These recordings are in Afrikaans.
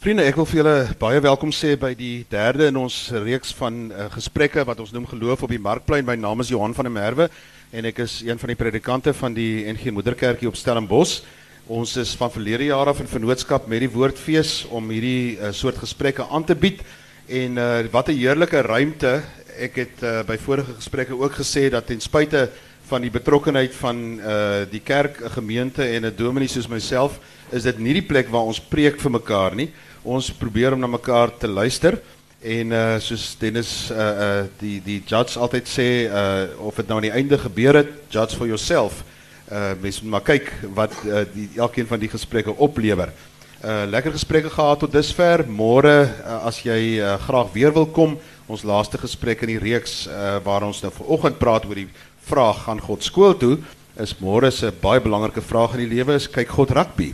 Vriende, ek wil vir julle baie welkom sê by die derde in ons reeks van uh, gesprekke wat ons noem geloof op die markplein. My naam is Johan van der Merwe en ek is een van die predikante van die NG Moederkerkie op Stellenbosch. Ons is van verlede jaar af in vennootskap met die Woordfees om hierdie uh, soort gesprekke aan te bied. En uh, wat 'n heerlike ruimte. Ek het uh, by vorige gesprekke ook gesê dat ten spyte van die betrokkenheid van uh, die kerk, gemeente en 'n dominee soos myself, is dit nie die plek waar ons preek vir mekaar nie ons probeer om na mekaar te luister en uh soos Dennis uh uh die die judge altyd sê uh of dit nou aan die einde gebeur het judge for yourself uh mens moet maar kyk wat uh, die elkeen van die gesprekke oplewer. Uh lekker gesprekke gehad tot dusver. Môre uh, as jy uh, graag weer wil kom, ons laaste gesprek in die reeks uh waar ons nou vanoggend praat oor die vraag gaan God skool toe, is môre se baie belangrike vraag in die lewe is kyk God rugby.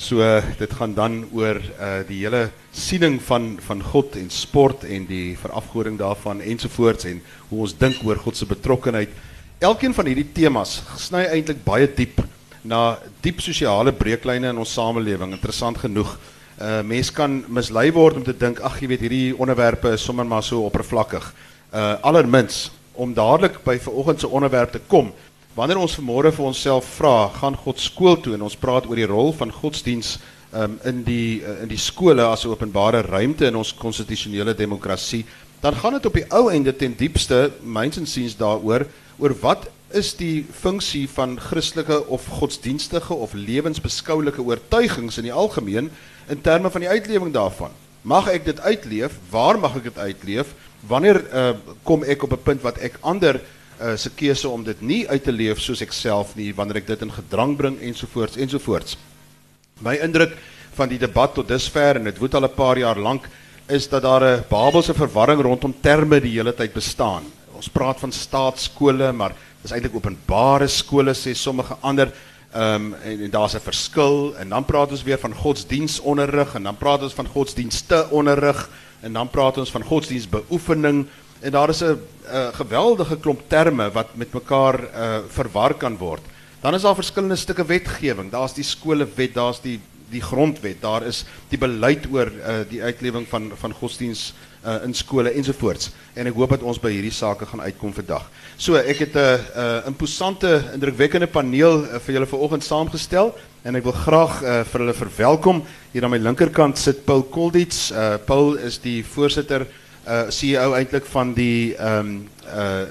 So dit gaan dan oor uh die hele siening van van God en sport en die verafgoding daarvan ensovoorts en hoe ons dink oor God se betrokkenheid. Elkeen van hierdie temas sny eintlik baie diep na diep sosiale breuklyne in ons samelewing. Interessant genoeg. Uh mense kan mislei word om te dink ag jy weet hierdie onderwerpe is sommer maar so oppervlakkig. Uh allermins om dadelik by vanoggend se onderwerp te kom Wanneer ons vanmôre vir onsself vra, gaan God skool toe en ons praat oor die rol van godsdiens um, in die uh, in die skole as 'n openbare ruimte in ons konstitusionele demokrasie, dan gaan dit op die ou einde ten diepste myns en siens daaroor oor wat is die funksie van Christelike of godsdienstige of lewensbeskoulike oortuigings in die algemeen in terme van die uitlewing daarvan. Mag ek dit uitleef? Waar mag ek dit uitleef? Wanneer uh, kom ek op 'n punt wat ek ander uh, se keuse om dit nie uit te leef soos ek self nie wanneer ek dit in gedrang bring ensovoorts ensovoorts. My indruk van die debat tot dusver en dit woed al 'n paar jaar lank is dat daar 'n Babelse verwarring rondom terme die hele tyd bestaan. Ons praat van staatskole, maar dis eintlik openbare skole sê sommige ander ehm um, en, en daar's 'n verskil en dan praat ons weer van godsdienstonderrig en dan praat ons van godsdienste onderrig en dan praat ons van godsdienstbeoefening en daar is 'n geweldige klomp terme wat met mekaar uh, verwar kan word. Dan is daar verskillende stukke wetgewing. Daar's die skolewet, daar's die die grondwet, daar is die beleid oor uh, die uitlewing van van godsdiens uh, in skole ensovoorts. En ek hoop dat ons by hierdie sake gaan uitkom vandag. So, ek het 'n uh, 'n uh, imposante, indrukwekkende paneel uh, vir julle vanoggend saamgestel en ek wil graag uh, vir hulle verwelkom. Hier aan my linkerkant sit Paul Kolditz. Uh, Paul is die voorsitter uh, CEO eintlik van die um,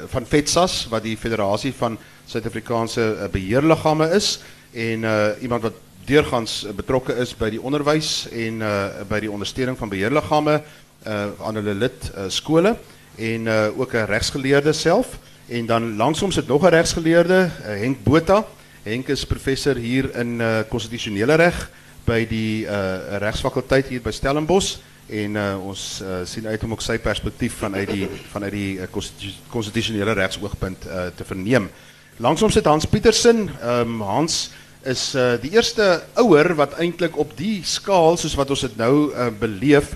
van FETSAS wat die Federasie van Suid-Afrikaanse uh, Beheerliggame is. En iemand wat deurgangs betrokke is by die onderwys en uh by die ondersteuning van beheerliggame uh aan hulle lid uh, skole. En ook 'n regsgeleerde self. En dan langsoms sit nog 'n regsgeleerde uh, Henk Botha. Henk is professor hier in konstitusionele reg by die uh hier by Stellenbosch en uh, ons uh, sien uit om ook sy perspektief vanuit die vanuit die konstitusionele uh, regsoogpunt uh, te verneem. Langsom sit Hans Pietersen. Ehm um, Hans is uh, die eerste ouer wat eintlik op die skaal soos wat ons dit nou uh, beleef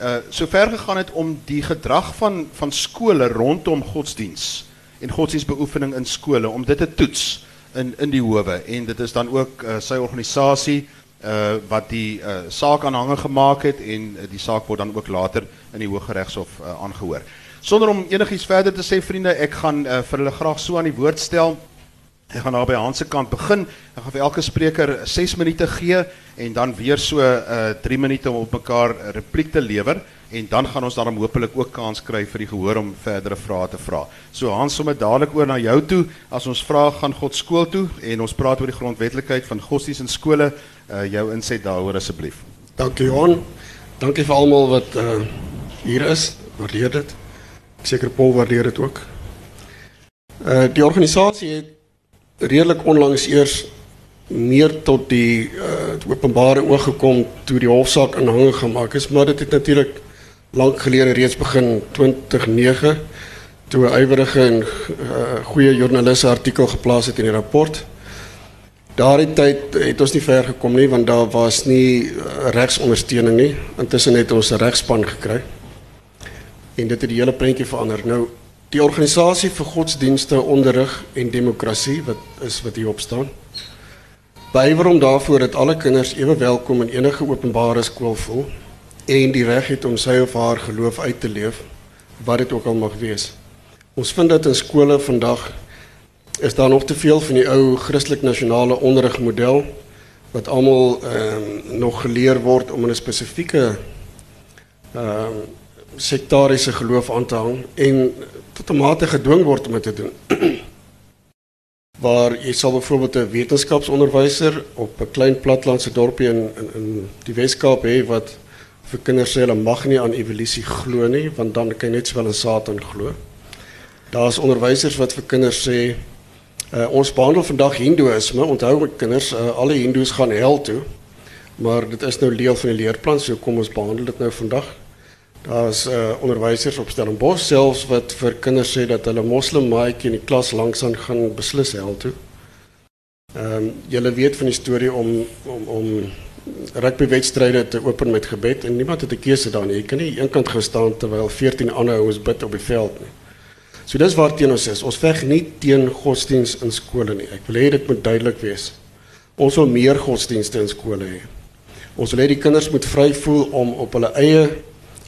uh so ver gegaan het om die gedrag van van skole rondom godsdiens en godsdiensbeoefening in skole om dit te toets in in die howe en dit is dan ook uh, sy organisasie uh wat die uh saak aanhange gemaak het en uh, die saak word dan ook later in die Hooggeregshof uh, aangehoor. Sonder om enigiets verder te sê vriende, ek gaan uh, hulle graag so aan die woord stel. Ek gaan daar by Hans se kant begin. Ek gaan vir elke spreker 6 minute gee en dan weer so uh 3 minute om op mekaar 'n repliek te lewer en dan gaan ons daarom hopelik ook kans kry vir die gehoor om verdere vrae te vra. So Hans, sommer dadelik oor na jou toe. As ons vra gaan God skool toe en ons praat oor die grondwetlikheid van godsdienst in skole, uh, jou inset daaroor asseblief. Dankie Johan. Dankie vir almal wat uh, hier is. Waardeer dit. Ek seker Paul waardeer dit ook. Uh die organisasie het redelik onlangs eers meer tot die uh openbare oog gekom toe die hofsaak aanhange gemaak is, maar dit het natuurlik lank gelede reeds begin 2009 toe 'n ywerige en uh, goeie joernaliste artikel geplaas het in die rapport. Daardie tyd het ons nie ver gekom nie want daar was nie uh, regsondersteuning nie. Intussen het ons 'n regspan gekry. En dit het die hele prentjie verander. Nou die organisasie vir godsdienste, onderrig en demokrasie wat is wat hier op staan. Bywer om daarvoor dat alle kinders ewe welkom in enige openbare skool voel en die reg het om sy of haar geloof uit te leef wat dit ook al mag wees. Ons vind dat in skole vandag is daar nog te veel van die ou Christelik nasionale onderrigmodel wat almal ehm um, nog geleer word om 'n spesifieke ehm um, sektariese geloof aan te hang en tot 'n mate gedwing word om dit te doen. Waar jy sal byvoorbeeld 'n wetenskapsonderwyser op 'n klein platlandse dorpie in in, in die Wes-Kaap hê wat vir kinders sê hulle mag nie aan evolusie glo nie want dan kan jy net sowel in Satan glo. Daar's onderwysers wat vir kinders sê Uh, ons behandel vandag hindoeïsme. Onthou kinders, uh, alle hindoes gaan hel toe. Maar dit is nou deel van die leerplan, so kom ons behandel dit nou vandag. Daar's uh, onderwysers op Stellenbosch selfs wat vir kinders sê dat hulle moslim maatjie in die klas langsaan gaan beslis hel toe. Ehm um, julle weet van die storie om om om rugbywedstryde te open met gebed en niemand het 'n keuse daarin. Jy kan nie eenkant gaan staan terwyl 14 ander ouens bid op die veld nie. So dis waar teen ons is. Ons veg nie teen godsdiens in skole nie. Ek wil hê dit moet duidelik wees. Ons wil meer godsdienste in skole hê. Ons wil hê die kinders moet vry voel om op hulle eie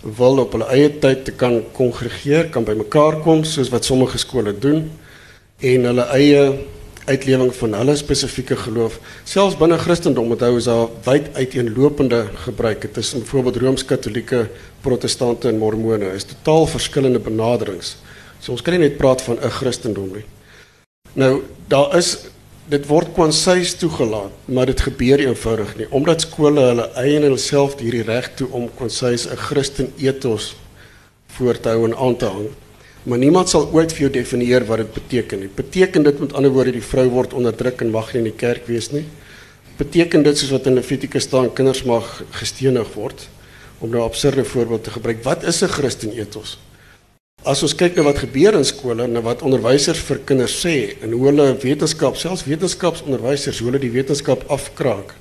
wil op hulle eie tyd te kan kongregeer, kan bymekaar kom soos wat sommige skole doen en hulle eie uitlewing van hulle spesifieke geloof. Selfs binne Christendom onthou is daar wyd uiteenlopende gebruike tussen byvoorbeeld Rooms-Katolieke, Protestante en Mormone. Is totaal verskillende benaderings. So ons kan nie net praat van 'n Christendom nie. Nou, daar is dit word kwansuis toegelaat, maar dit gebeur eenvoudig nie omdat skole hulle eie en hulle self hierdie reg toe om kwansuis 'n Christen ethos voor te hou en aan te hang. Maar niemand sal ooit vir jou definieer wat dit beteken nie. Beteken dit met ander woorde die vrou word onderdruk en mag nie in die kerk wees nie? Beteken dit soos wat in Levitikus staan kinders mag gestenig word? Om nou 'n absurde voorbeeld te gebruik, wat is 'n Christen ethos? As ons kyk na wat gebeur in skole en wat onderwysers vir kinders sê en hoe hulle wetenskap, selfs wetenskapsonderwysers, hoe hulle die wetenskap afkraak.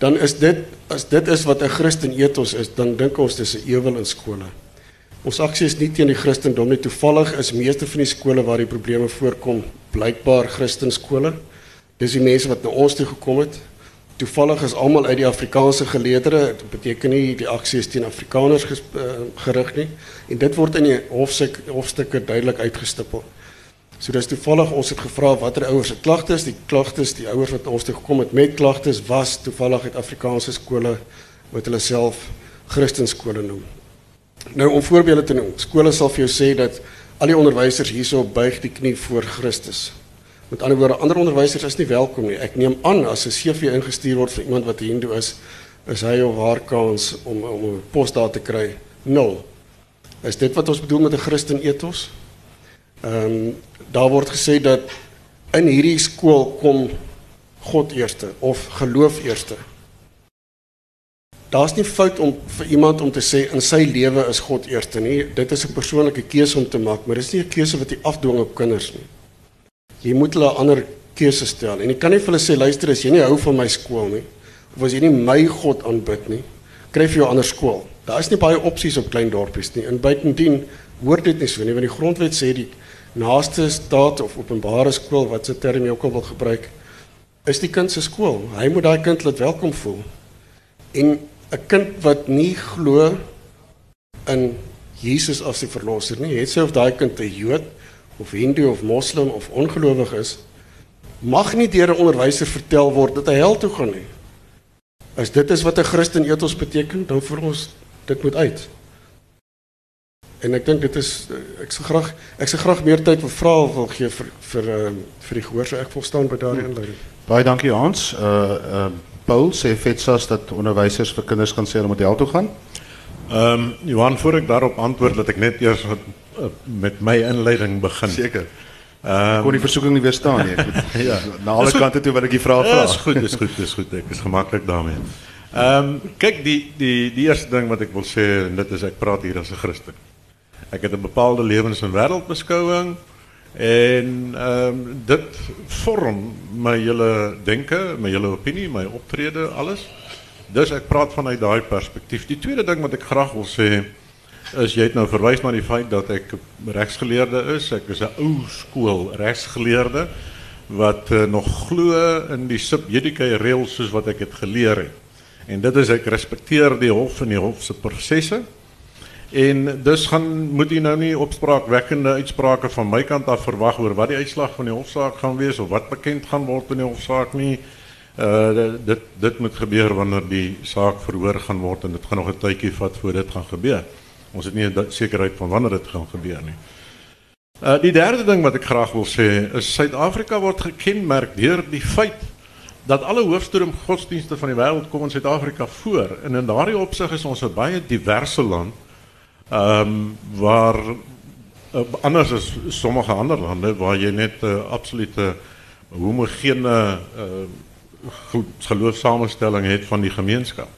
Dan is dit as dit is wat 'n Christen ethos is, dan dink ons dis 'n ewel in skole. Ons aksie is nie teen die Christendom nie. Toevallig is meeste van die skole waar die probleme voorkom, blykbaar Christen skole. Dis die mense wat na ons toe gekom het toevallig is almal uit die Afrikaanse geleedere. Dit beteken nie die aksie is teen Afrikaners uh, gerig nie. En dit word in die hofstuk hofstukke duidelik uitgestipel. So dis toevallig ons het gevra watter ouers se klagtes, die klagtes, die ouers wat ons toe gekom het met klagtes was toevallig uit Afrikaanse skole wat hulle self Christenskole noem. Nou om voorbeelde te noem. Skole sal vir jou sê dat al die onderwysers hierso buig die knie voor Christus. Met ander woorde, ander onderwysers is nie welkom nie. Ek neem aan as 'n CV ingestuur word vir iemand wat Hindu is, is hy of haar kans om om 'n pos daar te kry nul. Is dit wat ons bedoel met 'n Christen ethos? Ehm um, daar word gesê dat in hierdie skool kom God eerste of geloof eerste. Daar's nie fout om vir iemand om te sê in sy lewe is God eerste nie. Dit is 'n persoonlike keuse om te maak, maar dis nie 'n keuse wat jy afdwing op kinders nie. Jy moet hulle 'n ander keuse stel. En jy kan nie vir hulle sê luister as jy nie hou van my skool nie of as jy nie my God aanbid nie, kry jy 'n ander skool. Daar is nie baie opsies op klein dorpies nie. In buitendien hoort dit nie so nie, want die grondwet sê die naaste staat of openbare skool wat se term jy ook al wil gebruik, is die kind se skool. Hy moet daai kind laat welkom voel. En 'n kind wat nie glo in Jesus as die verlosser nie, het sy of daai kind 'n Jood of Hindu of Moslem of ongelowig is, mag nie deur 'n onderwyser vertel word dat hy hel toe gaan nie. As dit is wat 'n Christen ethos beteken, dan vir ons dit moet uit. En ek dink dit is ek se graag ek se graag meer tyd vir vrae wil gee vir vir uh, vir die gehoor so ek volstaan by daardie inleiding. Baie dankie Hans. Uh uh Paul sê Fetsas dat onderwysers vir kinders kan sê hulle moet hel toe gaan. Ehm um, Johan voor ek daarop antwoord dat ek net eers met my inleiding begin. Seker. Ehm um, kon die versoeking nie weerstaan nie. ja, na alle kante toe wil ek die vraag vra. Dis goed, dis goed, dis goed. Ek is gemaklik daarmee. Ehm um, kyk die die die eerste ding wat ek wil sê en dit is ek praat hier as 'n Christen. Ek het 'n bepaalde lewens- en wêreldbeskouing en ehm um, dit vorm my hele denke, my hele opinie, my optrede, alles. Dus ek praat vanuit daai perspektief. Die tweede ding wat ek graag wil sê is jy het nou verwys na die feit dat ek regsgeleerde is. Ek is 'n ou skool regsgeleerde wat uh, nog glo in die sub judicae reëls soos wat ek dit geleer het. En dit is ek respekteer die hof en die hof se prosesse. En dus gaan moet jy nou nie opspraakwekkende uitsprake van my kant af verwag oor wat die uitslag van die hofsaak gaan wees of wat bekend gaan word in die hofsaak nie. Uh dit dit moet gebeur wanneer die saak verhoor gaan word en dit gaan nog 'n tydjie vat voor dit gaan gebeur. Ons het nie sekerheid van wanneer dit gaan gebeur nie. Uh die derde ding wat ek graag wil sê is Suid-Afrika word gekenmerk deur die feit dat alle hoofstroom godsdienste van die wêreld kom in Suid-Afrika voor en in daardie opsig is ons 'n baie diverse land. Ehm um, waar uh, anders as sommige ander lande waar jy net 'n uh, absolute homogene uh, geloofsamestelling het van die gemeenskap.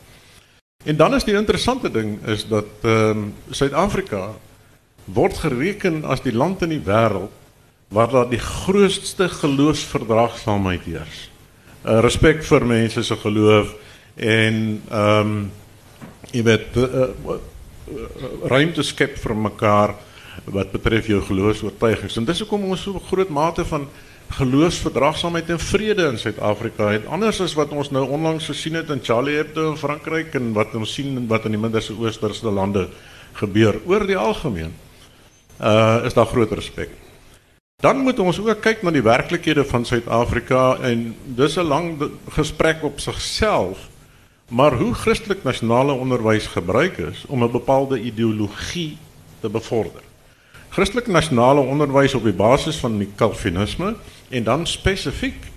En dan is die interessante ding is dat ehm um, Suid-Afrika word gereken as die land in die wêreld waar daar die grootste geloofsverdraagsaamheid heers uh, respek vir mense se geloof en ehm um, jy weet uh, ruimte skep vir mekaar wat betref jou geloofs-oortuigings. En dis hoekom ons so 'n groot mate van geloofsverdraagsaamheid en vrede in Suid-Afrika het. Anders as wat ons nou onlangs gesien het in Charlie Hebdo in Frankryk en wat ons sien wat in die Middellandse Oosterse lande gebeur oor die algemeen. Uh is daar groot respek. Dan moet ons ook kyk na die werklikhede van Suid-Afrika en dis 'n lang gesprek op sigself. Maar hoe Christelik nasionale onderwys gebruik is om 'n bepaalde ideologie te bevorder. Christelik nasionale onderwys op die basis van die Calvinisme en dan spesifiek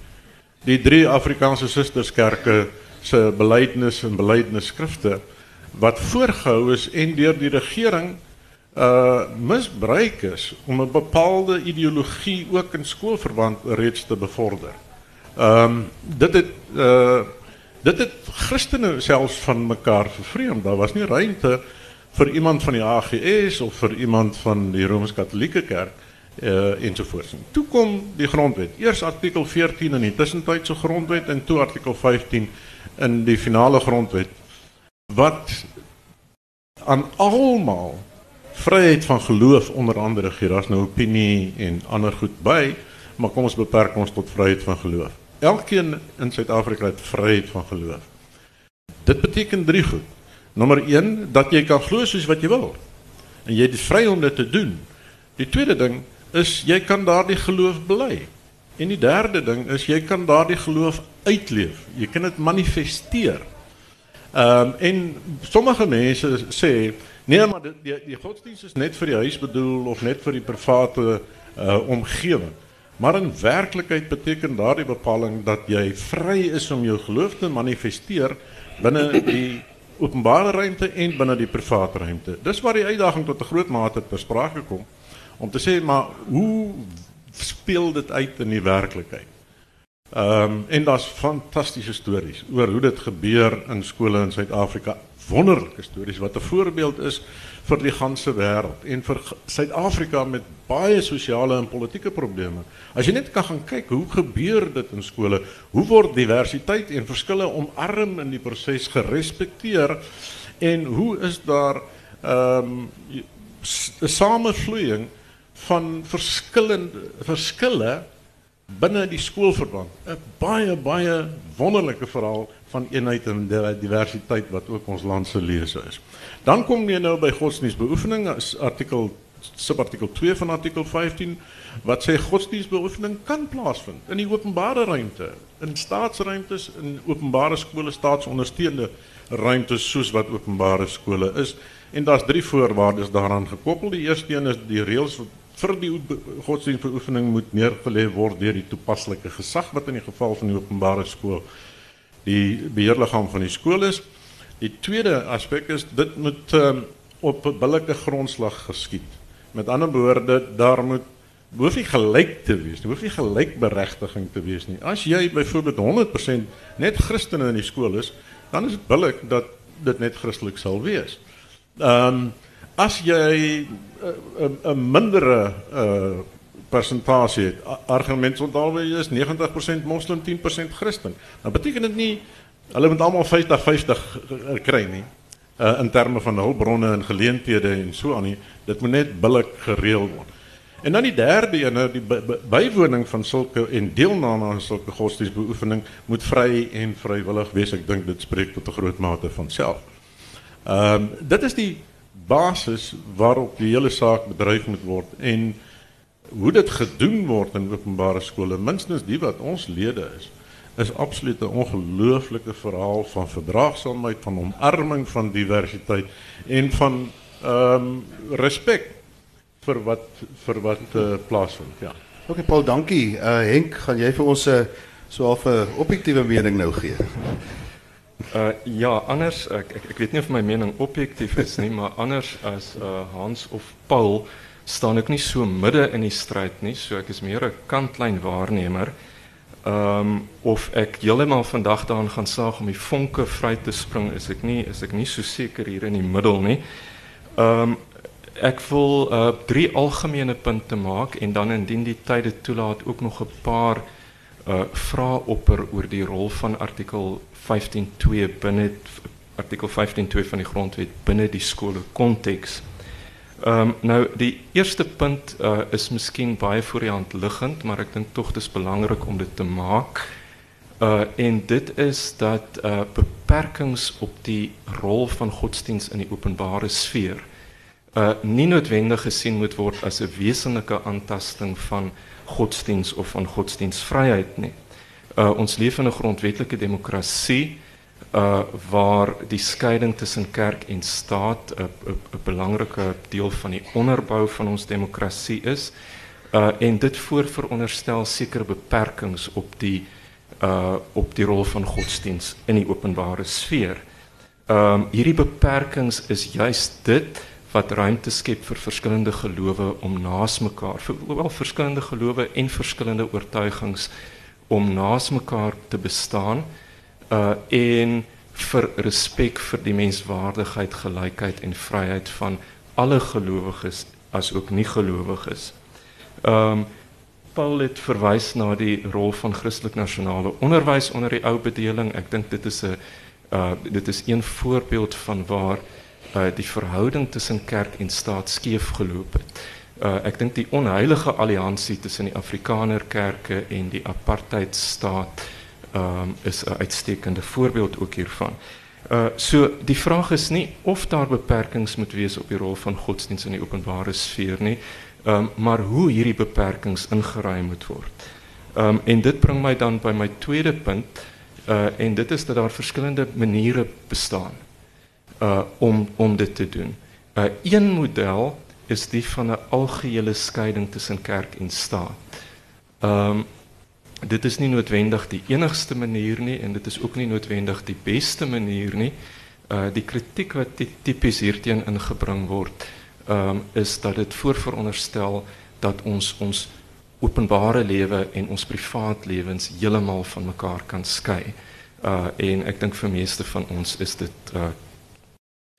die drie Afrikaanse susterskerke se belydenis en belydenisskrifte wat voorgehou is en deur die regering uh misbruik is om 'n bepaalde ideologie ook in skoolverband reeds te bevorder. Ehm um, dit het uh dit het Christene selfs van mekaar vervreem. Daar was nie ruimte vir iemand van die AGS of vir iemand van die Rooms-Katolieke Kerk uh ensovoorts. Toe kom die grondwet. Eers artikel 14 in die tussentydse grondwet en toe artikel 15 in die finale grondwet wat aan almal vryheid van geloof onder andere gee. Daar's nou opinie en ander goed by, maar kom ons beperk ons tot vryheid van geloof. Elkeen in Suid-Afrika het vryheid van geloof. Dit beteken drie goed. Nommer 1 dat jy kan glo soos wat jy wil. En jy is vry om dit te doen. Die tweede ding is jy kan daardie geloof bely. En die derde ding is jy kan daardie geloof uitleef. Jy kan dit manifesteer. Ehm um, en sommige mense sê Nee, maar die die, die godsdienst is net vir die huis bedoel of net vir die private uh omgewing. Maar in werklikheid beteken daardie bepaling dat jy vry is om jou geloof te manifesteer binne die openbare ruimte en binne die private ruimte. Dis waar die uitdaging tot 'n groot mate ter sprake kom om te sê maar hoe speel dit uit in die werklikheid? Ehm um, en daar's fantastiese stories oor hoe dit gebeur in skole in Suid-Afrika wonderlike stories wat 'n voorbeeld is vir die ganse wêreld en vir Suid-Afrika met baie sosiale en politieke probleme. As jy net kan gaan kyk hoe gebeur dit in skole, hoe word diversiteit en verskille omarm in die proses gerespekteer en hoe is daar ehm um, van verskillende verskille binne die skoolverband. 'n Baie baie wonderlike verhaal van eenheid en diversiteit wat ook ons land se lese is. Dan kom jy nou by godsdienstbeoefening as artikel subartikel 2 van artikel 15 wat sê godsdienstbeoefening kan plaasvind in die openbare ruimte, in staatsruimtes, in openbare skole, staatsondersteunde ruimtes soos wat openbare skole is. En daar's drie voorwaardes daaraan gekoppel. Die eerste een is die reëls vir die godsdienstbeoefening moet neergelê word deur die toepaslike gesag wat in die geval van die openbare skool die beheerliggaam van die skool is. Die tweede aspek is dit moet um, op 'n billike grondslag geskied. Met ander woorde, daar moet hoef nie gelyk te wees nie, hoef nie gelykberegtiging te wees nie. As jy byvoorbeeld 100% net Christene in die skool is, dan is dit billik dat dit net Christelik sal wees. Ehm um, as jy 'n uh, uh, uh, mindere uh, persentasie het. Argument onthou jy is 90% moslim, 10% Christen. Nou beteken dit nie hulle moet almal 50-50 kry nie. Uh in terme van hulpbronne en geleenthede en so aan nie. Dit moet net billik gereël word. En dan die derde een, nou die bywoning van sulke en deelname aan sulke godsdienstbeoefening moet vry en vrywillig wees. Ek dink dit spreek tot 'n groot mate van self. Ehm um, dit is die basis waarop die hele saak bedryf moet word en hoe dit gedoen word in openbare skole, minstens die wat ons lede is, is absoluut 'n ongelooflike verhaal van verdraagsaamheid, van omarming van diversiteit en van ehm um, respek vir wat vir wat uh, plaasvind. Ja. OK Paul, dankie. Uh Henk, gaan jy vir ons 'n uh, so 'n objektiewe mening nou gee? Uh ja, anders ek weet nie of my mening objektief is nie, maar anders as uh Hans of Paul staan ek nie so midde in die stryd nie, so ek is meer 'n kantlyn waarnemer. Ehm of ek heeltemal vandag daaraan gaan slaag om die vonke vry te spring, is ek nie is ek nie so seker hier in die middel nie. Um, ek wil uh drie algemene punte maak en dan indien die tye toelaat ook nog 'n paar uh vrae opper oor die rol van artikel 15.2 binne artikel 15.2 van die grondwet binne die. Ehm um, nou die eerste punt uh is miskien baie voor die hand liggend, maar ek dink tog dis belangrik om dit te maak. Uh en dit is dat uh beperkings op die rol van godsdiens in die openbare sfeer uh nie noodwendig gesien moet word as 'n wesenlike aantasting van godsdiens of van godsdienstvryheid nie. Uh ons leef in 'n grondwetlike demokrasie uh waar die skeiding tussen kerk en staat 'n 'n belangrike deel van die onderbou van ons demokrasie is. Uh en dit voorveronderstel sekere beperkings op die uh op die rol van godsdiens in die openbare sfeer. Um, hierdie beperkings is juist dit wat ruimte skep vir verskillende gelowe om naas mekaar, vir wel verskillende gelowe en verskillende oortuigings om naas mekaar te bestaan uh en vir respek die menswaardigheid, gelykheid en vryheid van alle gelowiges as ook nie gelowiges. Um Paul het verwys na die rol van Christelik nasionale onderwys onder die ou bedeling. Ek dink dit is 'n uh dit is een voorbeeld van waar uh, die verhouding tussen kerk en staat skeef geloop het. Uh, ek die onheilige alliansie tussen die Afrikaner kerke en die apartheidstaat um, is 'n uitstekende voorbeeld ook hiervan. Uh, so die vraag is nie of daar beperkings moet wees op die rol van godsdienst in die openbare sfeer nie, um, maar hoe hierdie beperkings ingeruim moet word. Um, en dit bring my dan by my tweede punt uh, en dit is dat daar verskillende maniere bestaan uh om om dit te doen. Een model is die van 'n algehele skeiding tussen kerk en staat. Dit is nie noodwendig die enigste manier nie en dit is ook nie noodwendig die beste manier nie. Uh die kritiek wat tipies hierteen ingebring word, um is dat dit voorveronderstel dat ons ons openbare lewe en ons privaat lewens heeltemal van mekaar kan skei. Uh en ek dink vir meeste van ons is dit uh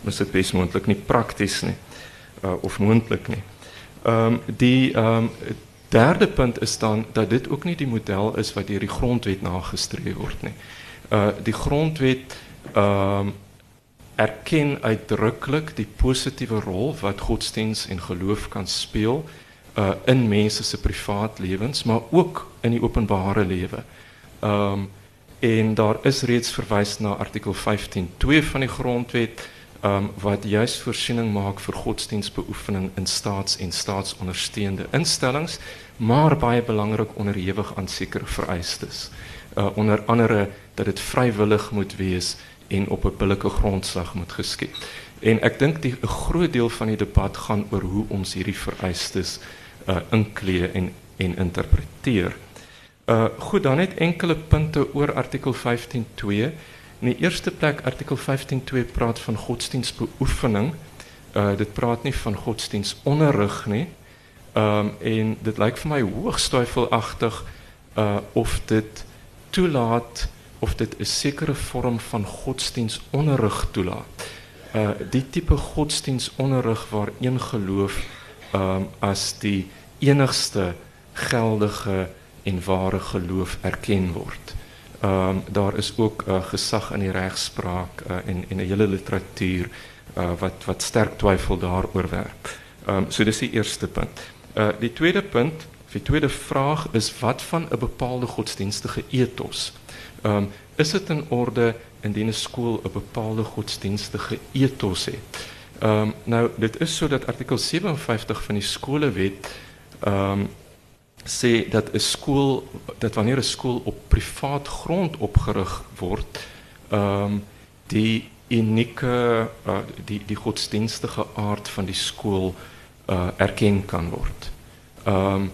is dit bes moontlik nie prakties nie uh, of moontlik nie. Ehm um, die ehm um, derde punt is dan dat dit ook nie die model is wat deur die grondwet nagestreef word nie. Uh die grondwet ehm erken uitdruklik die positiewe rol wat godsdiens en geloof kan speel uh in mense se maar ook in die openbare lewe. Ehm en daar is reeds verwys na artikel 15.2 van die grondwet um, wat juist voorziening maakt voor godsdienstbeoefening in staats- en staatsondersteunende instellings, maar baie belangrijk onderhewig aan zekere vereistes. Uh, onder andere dat het vrijwillig moet wees en op een billijke grondslag moet geschieden. En ik denk die een groot deel van die debat gaan over hoe ons hierdie vereistes uh, inkleed en, en interpreteer. Uh, goed, dan net enkele punten over artikel 15.2. In die eerste plek artikel 15.2 praat van godsdienstbeoefening. Uh dit praat nie van godsdienstonderrig nie. Um en dit lyk vir my hoogs twyfelagtig uh of dit toelaat of dit 'n sekere vorm van godsdienstonderrig toelaat. Uh die tipe godsdienstonderrig waar een geloof um as die enigste geldige en ware geloof erken word. Ehm daar is ook uh, gesag in die regspraak uh, en en 'n hele literatuur uh, wat wat sterk twyfel daaroor werp. Ehm um, so dis die eerste punt. Uh die tweede punt, die tweede vraag is wat van 'n bepaalde godsdienstige ethos? Ehm is dit in orde indien 'n skool 'n bepaalde godsdienstige ethos het? Ehm um, nou dit is so dat artikel 57 van die ehm um, sê dat 'n skool dat wanneer 'n skool op privaat grond opgerig word, ehm die unieke uh, die die godsdienstige aard van die skool uh, erken kan word. Ehm um,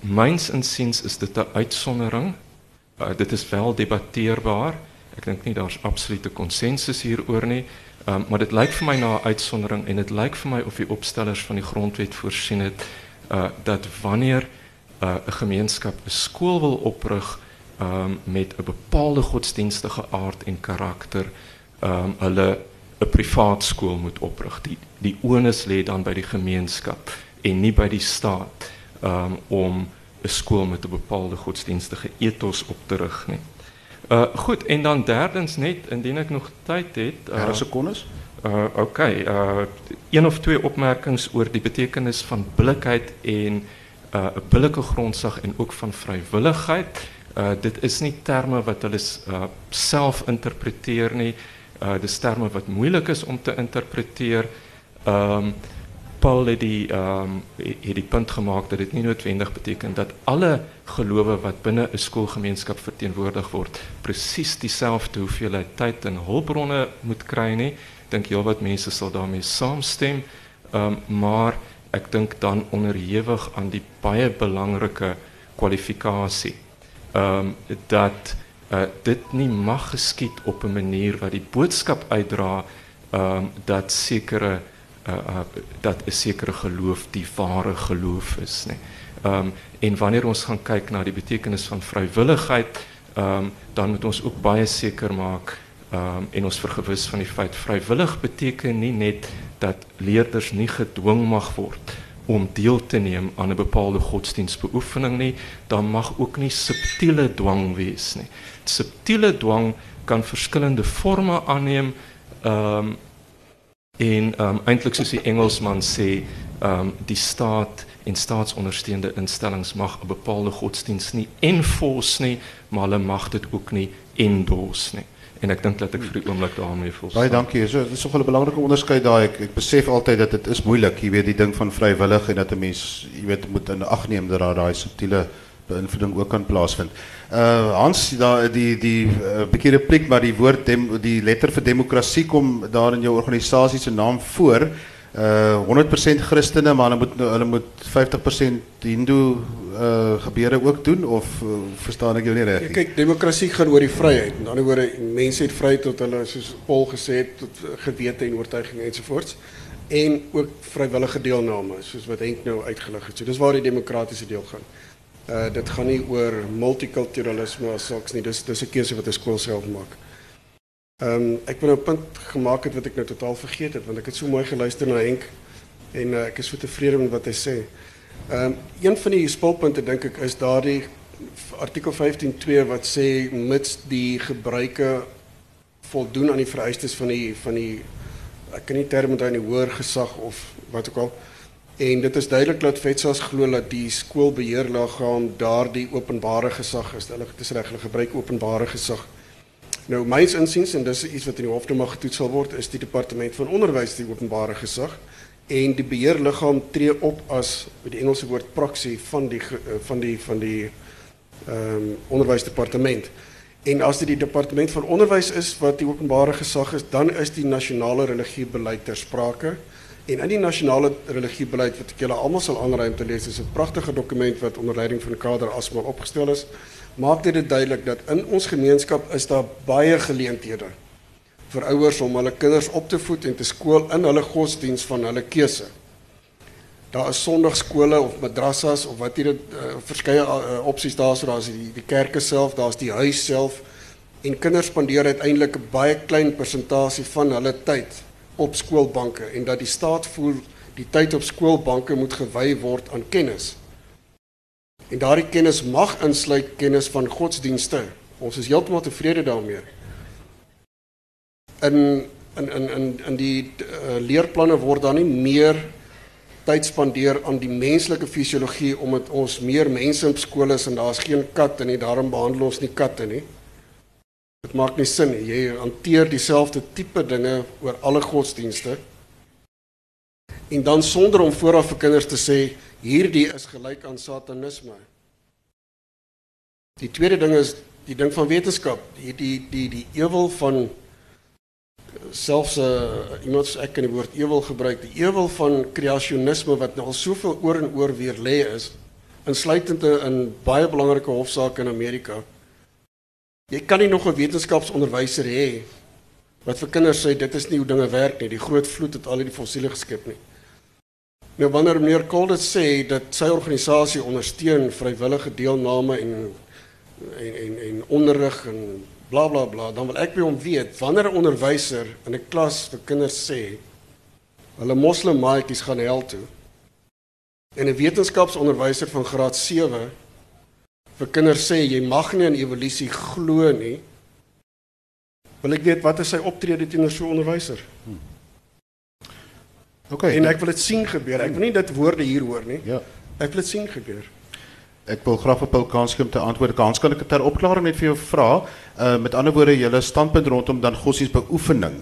myns is dit 'n uitsondering. Uh, dit is wel debatteerbaar. Ek dink nie daar's absolute konsensus hieroor nie. Um, maar dit lyk vir my na 'n uitsondering en dit lyk vir my of die opstellers van die grondwet voorsien het uh dat wanneer uh, 'n gemeenskap 'n skool wil oprig um, met 'n bepaalde godsdienstige aard en karakter, um, hulle 'n privaat skool moet oprig. Die die onus lê dan by die gemeenskap en nie by die staat um, om 'n skool met 'n bepaalde godsdienstige ethos op te rig nie. Uh goed, en dan derdens net indien ek nog tyd het, uh, sekondes. Uh okay, uh een of twee opmerkings oor die betekenis van billikheid en uh, billike grondsag en ook van vrywilligheid. Uh dit is nie terme wat hulle uh, self interpreteer nie. Uh wat moeilik is om te interpreteer. Ehm Paul het die ehm het die punt gemaak dat dit nie noodwendig beteken dat alle gelowe wat binne 'n skoolgemeenskap verteenwoordig word presies dieselfde hoeveelheid tyd en hulpbronne moet kry nie. Dink jy wat mense sal daarmee saamstem? Ehm maar ek dink dan onderhewig aan die baie belangrike kwalifikasie. Ehm dat uh, dit nie mag geskied op 'n manier wat die boodskap uitdra ehm dat sekere uh, dat 'n sekere geloof die ware geloof is, nê. Ehm en wanneer ons gaan kyk na die betekenis van vrywilligheid, ehm um, dan moet ons ook baie seker maak um, en ons vergewis van die feit vrywillig beteken nie net dat leerders nie gedwing mag word om deel te neem aan 'n bepaalde godsdienstbeoefening nie, dan mag ook nie subtiele dwang wees nie. Subtiele dwang kan verskillende forme aanneem. Ehm um, en ehm um, eintlik soos die Engelsman sê, ehm um, die staat en staatsondersteunde instellings mag 'n bepaalde godsdienst nie enforce nie, maar hulle mag dit ook nie endorse nie en ek dink dat ek vir die oomblik daarmee voel. Baie dankie. So dit is nogal 'n belangrike onderskeid daai. Ek ek besef altyd dat dit is moeilik, jy weet, die ding van vrywillig en dat 'n mens, jy weet, moet in ag neem dat daar daai subtiele beïnvloeding ook kan plaasvind. Uh Hans, daar die die uh, bietjie repliek maar die woord dem, die letter vir demokrasie kom daar in jou organisasie se naam voor. Uh 100% Christene, maar hulle moet hulle moet 50% Hindoe uh, gebeure ook doen of uh, verstaan ek jou nie reg nie? Kyk, demokrasie gaan oor die vryheid. In ander woorde, mense het vryheid tot hulle soos Paul gesê het tot gewete en oortuiging ensovoorts en ook vrywillige deelname soos wat Henk nou uitgelig het. So dis waar die demokratiese deel gaan. Uh dit gaan nie oor multikulturalisme as sulks nie. Dis dis 'n keuse wat 'n skool self maak. Um, ek wil nou 'n punt gemaak het wat ek nou totaal vergeet het want ek het so mooi geluister na Henk en uh, ek is so tevrede met wat sê. Ehm um, een van die spulpunte dink ek is daardie artikel 15.2 wat sê mits die gebruike voldoen aan die vereistes van die van die ek kan nie term onthou in die hoër gesag of wat ook al en dit is duidelik dat FETSAS glo dat die skoolbeheerliggaam daardie openbare gesag is. Hulle het reg hulle gebruik openbare gesag. Nou myns insiens en dis iets wat in die hof nou mag getoets sal word is die departement van onderwys die openbare gesag en die beheerliggaam tree op met die Engelse woord proxy van die eh, van die van die ehm onderwysdepartement. En as dit die departement van onderwys is wat die openbare gesag is, dan is die nasionale religiebeleid ter sprake. En in die nasionale religiebeleid wat ek julle almal sal aanraai om te lees, is 'n pragtige dokument wat onder leiding van Kader Asmal opgestel is. Maak dit duidelik dat in ons gemeenskap is daar baie geleenthede vir ouers om hulle kinders op te voed en te skool in hulle godsdiens van hulle keuse. Daar is sonndagskole of madrassas of wat hier uh, verskeie uh, opsies daar so daar's die die kerke self, daar's die huis self en kinders spandeer uiteindelik 'n baie klein persentasie van hulle tyd op skoolbanke en dat die staat voel die tyd op skoolbanke moet gewy word aan kennis. En daardie kennis mag insluit kennis van godsdienste. Ons is heeltemal tevrede daarmee in in in in in die uh, leerplanne word daar nie meer tyd spandeer aan die menslike fisiologie omdat ons meer mense op skool is en daar's geen katte nie, daarom behandel ons nie katte nie. Dit maak nie sin nie. Jy hanteer dieselfde tipe dinge oor alle godsdienste. En dan sonder om vooraf vir kinders te sê hierdie is gelyk aan satanisme. Die tweede ding is die ding van wetenskap, die die die die ewel van selfs 'n uh, iemand ek kan die woord ewel gebruik, die ewel van kreasionisme wat nou al soveel oor en oor weer lê is, insluitend in baie belangrike hofsaake in Amerika. Jy kan nie nog 'n wetenskapsonderwyser hê wat vir kinders sê dit is nie hoe dinge werk nie. Die groot vloed het al die fossiele geskep nie. Nou wanneer meneer Calder sê dat sy organisasie ondersteun vrywillige deelname en en en en onderrig en bla bla bla, dan wil ek by hom weet wanneer 'n onderwyser in 'n klas vir kinders sê hulle moslim maatjies gaan hel toe en 'n wetenskapsonderwyser van graad 7 vir kinders sê jy mag nie in evolusie glo nie. Wil ek weet wat is sy optrede teenoor so 'n onderwyser? Hmm. OK. En ek wil dit sien gebeur. Ek wil nie dit woorde hier hoor nie. Ja. Ek wil dit sien gebeur. Ek wil graag vir Paul kans gee om te antwoord. Kans kan ek ter opklaring net vir jou vra. Uh met ander woorde, julle standpunt rondom dan godsdienstbeoefening.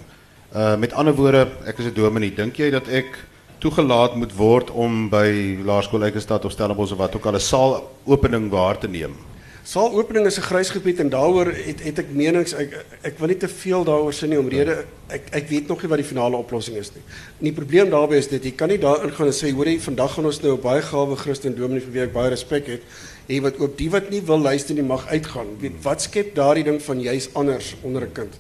Uh met ander woorde, ek is 'n dominee. Dink jy dat ek toegelaat moet word om by Laerskool Eikestad of Stellenbosch of wat ook al 'n saal opening waar te neem. Saal opening is 'n grys gebied en daaroor het het ek menings ek ek wil nie te veel daaroor sê nie omrede ek ek weet nog nie wat die finale oplossing is nie. En die probleem daarbey is dit jy kan nie daar ingaan en sê hoor jy vandag gaan ons nou 'n baie gawe Christen dominee vir wie ek baie respek het hê wat ook die wat nie wil luister nie mag uitgaan. Weet wat skep daardie ding van jy's anders onder 'n kind?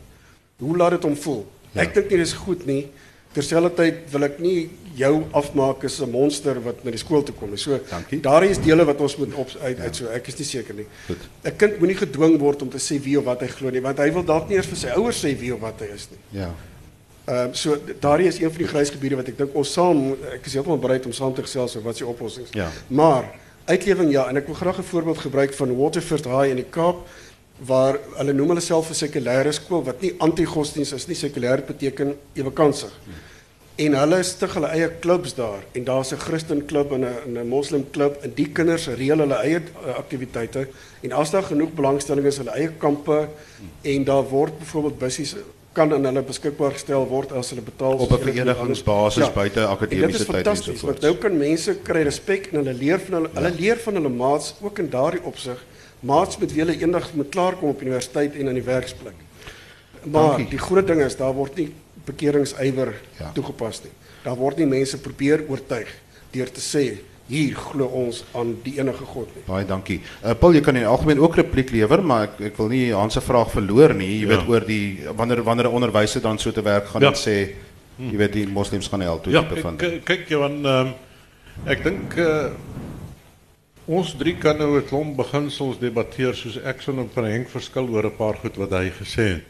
Hoe laat dit hom voel? Ja. Ek dink nie dis goed nie. Terselfdertyd wil ek nie jou afmaak as 'n monster wat na die skool toe kom nie. So Dankie. daar is dele wat ons moet op uit, uit so ek is nie seker nie. 'n Kind moenie gedwing word om te sê wie of wat hy glo nie, want hy wil dalk nie eers vir sy ouers sê wie of wat hy is nie. Ja. Ehm um, so is een van die grys gebiede wat ek dink ons saam ek is heeltemal bereid om saam te gesels oor wat se oplossings. Ja. Maar uitlewing ja en ek wil graag 'n voorbeeld gebruik van Waterford High in die Kaap waar hulle noem hulle self 'n sekulêre skool wat nie anti-godsdienst is nie, sekulêr beteken ewekansig. En hulle stig hulle eie klubs daar en daar's 'n Christen klub en 'n 'n Moslem klub en die kinders reël hulle eie uh, aktiwiteite en as daar genoeg belangstelling is, hulle eie kampe en daar word byvoorbeeld bussies kan aan hulle beskikbaar gestel word as hulle betaal op 'n verenigingsbasis ja. buite akademiese tyd en so voort. Nou kan mense kry respek en hulle leer van hulle ja. hulle leer van hulle maats ook in daardie opsig maats met wie hulle eendag moet klaarkom op universiteit en aan die werksplek. Maar Dankie. die groot ding is daar word nie bekeringsywer ja. toegepas nie. Daar word nie mense probeer oortuig deur te sê hier glo ons aan die enige God nie. Baie dankie. Uh, Paul, jy kan in algemeen ook repliek lewer, maar ek ek wil nie Hans se vraag verloor nie. Jy ja. weet oor die wanneer wanneer 'n onderwyser dan so te werk gaan ja. en sê jy weet die moslems gaan help toe ja, te bevind. Ja, kyk jy want ehm ek dink uh, ons drie kan nou 'n klomp beginsels debatteer soos ek sou nou vir Henk verskil oor 'n paar goed wat hy gesê het.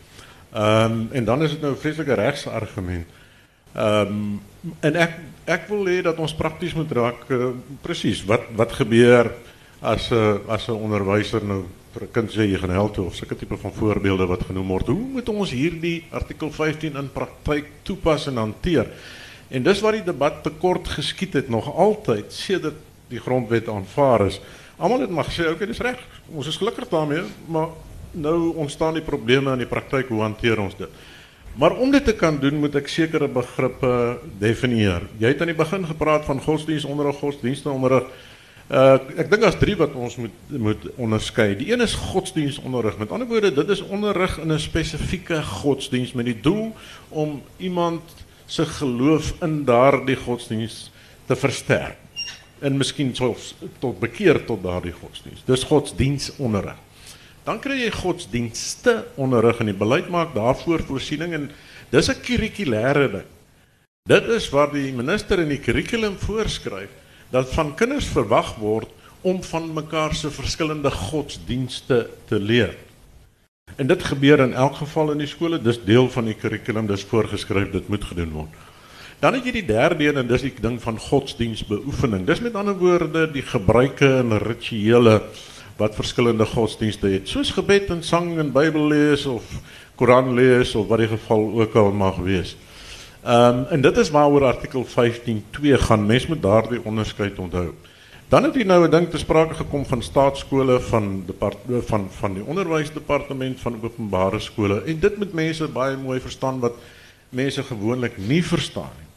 Ehm um, en dan is dit nou 'n vreeslike regsargument. Ehm um, en ek ek wil hê dat ons prakties moet raak uh, presies wat wat gebeur as 'n uh, as 'n onderwyser nou vir 'n kind sê jy gaan help toe of sulke tipe van voorbeelde wat genoem word. Hoe moet ons hierdie artikel 15 in praktyk toepas en hanteer? En dis waar die debat te kort geskied het nog altyd sedert die grondwet aanvaar is. Almal het maar gesê, "Oké, okay, dis reg. Ons is gelukkig daarmee, maar nou ontstaan die probleme in die praktyk hoe hanteer ons dit? Maar om dit te kan doen moet ek sekere begrippe definieer. Jy het aan die begin gepraat van godsdienstonderrig, godsdienstonderrig. Uh ek dink daar's drie wat ons moet moet onderskei. Die een is godsdienstonderrig. Met ander woorde, dit is onderrig in 'n spesifieke godsdiens met die doel om iemand se geloof in daardie godsdiens te versterk en miskien selfs tot bekeer tot daardie godsdiens. Dis godsdienstonderrig. Dan kry jy godsdienste onderrig en die beleid maak daarvoor voorsiening en dis 'n kurrikulêre ding. Dit is waar die minister in die kurrikulum voorskryf dat van kinders verwag word om van mekaar se verskillende godsdienste te leer. En dit gebeur in elk geval in die skole, dis deel van die kurrikulum, dis voorgeskryf dit moet gedoen word. Dan het jy die derde een en dis die ding van godsdienstbeoefening. Dis met ander woorde die gebruike en rituele wat verskillende godsdienste het, soos gebed en sang en Bybel lees of Koran lees of wat die geval ook al mag wees. Ehm um, en dit is waaroor artikel 15.2 gaan. Mens moet daardie onderskeid onthou. Dan het jy nou 'n ding te sprake gekom van staatskole van depart van van die onderwysdepartement van openbare skole en dit moet mense baie mooi verstaan wat mense gewoonlik nie verstaan nie.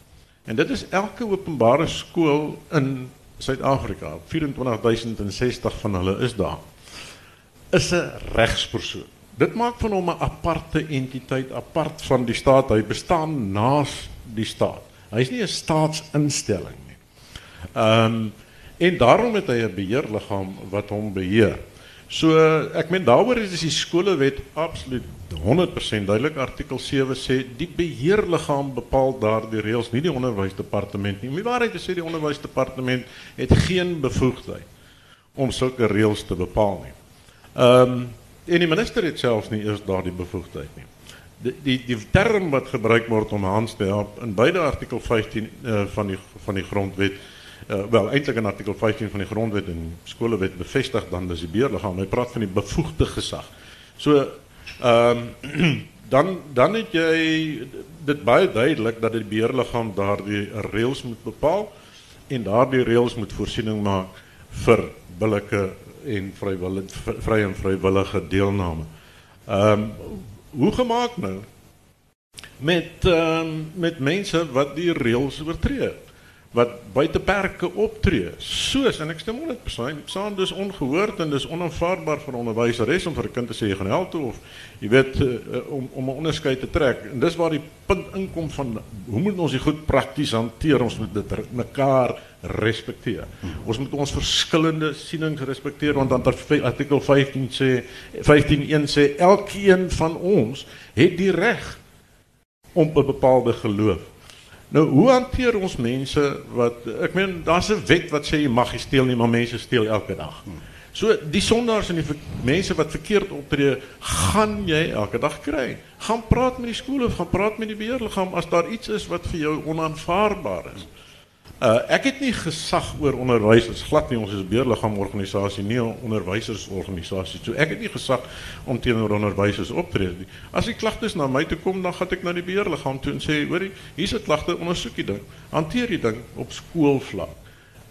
En dit is elke openbare skool in Suid-Afrika, 24060 van hulle is daar. Is 'n regspersoon. Dit maak van hom 'n aparte entiteit, apart van die staat. Hy bestaan naas die staat. Hy's nie 'n staatsinstelling nie. Ehm um, en daarom het hy 'n beheerliggaam wat hom beheer. So ek meen daaroor is die skolewet absoluut 100% duidelik. Artikel 7 sê die beheerliggaam bepaal daardie reëls, nie die onderwysdepartement nie. Die waarheid te sê, die onderwysdepartement het geen bevoegdheid om sulke reëls te bepaal nie. Ehm um, en die minister het selfs nie eers daardie bevoegdheid nie. Die die die term wat gebruik word om Hans te help in beide artikel 15 uh, van die van die grondwet uh, wel eintlik in artikel 15 van die grondwet en skolewet bevestig dan dis die beheerliggaam. Hy praat van die bevoegde gesag. So ehm um, dan dan het jy dit baie duidelik dat die beheerliggaam daardie reëls moet bepaal en daardie reëls moet voorsiening maak vir billike en vrywillige vry en vrywillige deelname. Ehm um, hoe gemaak nou met um, met mense wat die reëls oortree? Wat buite perke optree. Soos en ek stem 100% saam dis ongehoord en dis onaanvaarbaar vir onderwyseres om vir 'n kind te sê jy gaan help toe of jy weet uh, om om 'n onderskeid te trek. En dis waar die punt inkom van hoe moet ons dit goed prakties hanteer? Ons moet dit mekaar respekteer. Ons moet ons verskillende sienings respekteer want dan artikel 15 sê 15.1 sê elkeen van ons het die reg om 'n bepaalde geloof Nou, hoe hanteer ons mense wat ek meen daar's 'n wet wat sê jy mag nie steel nie, maar mense steel elke dag. So die sondaars en die mense wat verkeerd optree, gaan jy elke dag kry. Gaan praat met die skole, gaan praat met die beheerliggaam as daar iets is wat vir jou onaanvaarbaar is. Uh ek het nie gesag oor onderwysers glad nie ons is 'n beheerliggaam organisasie nie 'n onderwysersorganisasie. So ek het nie gesag om teenoor onderwysers op te tree nie. As die klagtes na my toe kom, dan gaan ek na die beheerliggaam toe en sê, hoorie, hier's 'n klagte, ondersoek die ding. Hanteer die ding op skoolvlak.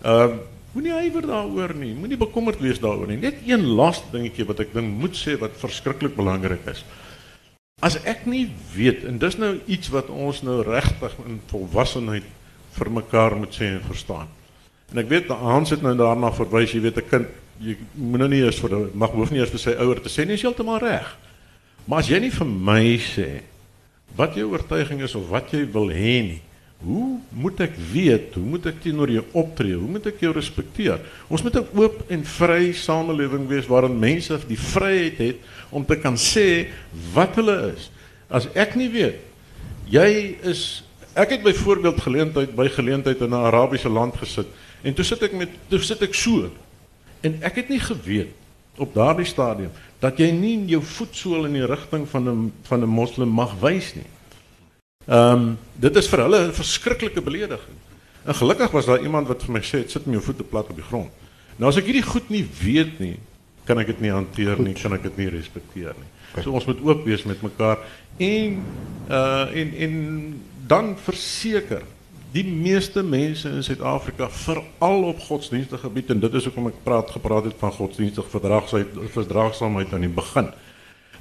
Ehm uh, moenie huiwer daaroor nie. Moenie bekommerd wees daaroor nie. Net een laaste dingetjie wat ek dink moet sê wat verskriklik belangrik is. As ek nie weet en dis nou iets wat ons nou regtig in volwassenheid vir mekaar moet sê en verstaan. En ek weet Hans het nou daarna verwys, jy weet 'n kind, jy moet nou nie eers vir mag hoef nie eers vir sy ouer te sê nie, is heeltemal reg. Maar as jy nie vir my sê wat jou oortuiging is of wat jy wil hê nie, hoe moet ek weet? Hoe moet ek teenoor jou optree? Hoe moet ek jou respekteer? Ons moet 'n oop en vry samelewing wees waarin mense die vryheid het om te kan sê wat hulle is. As ek nie weet jy is Ek het byvoorbeeld geleentheid by geleentheid in 'n Arabiese land gesit en toe sit ek met toe sit ek so en ek het nie geweet op daardie stadium dat jy nie jou voetsool in die rigting van 'n van 'n moslim mag wys nie. Ehm um, dit is vir hulle 'n verskriklike belediging. En gelukkig was daar iemand wat vir my sê sit met jou voete plat op die grond. Nou as ek hierdie goed nie weet nie, kan ek dit nie hanteer nie, kan ek dit nie respekteer nie. So ons moet oop wees met mekaar en uh en en dan verseker die meeste mense in Suid-Afrika veral op godsdienstige gebied en dit is hoekom ek praat gepraat het van godsdienstige verdraagsaamheid verdraagsaamheid aan die begin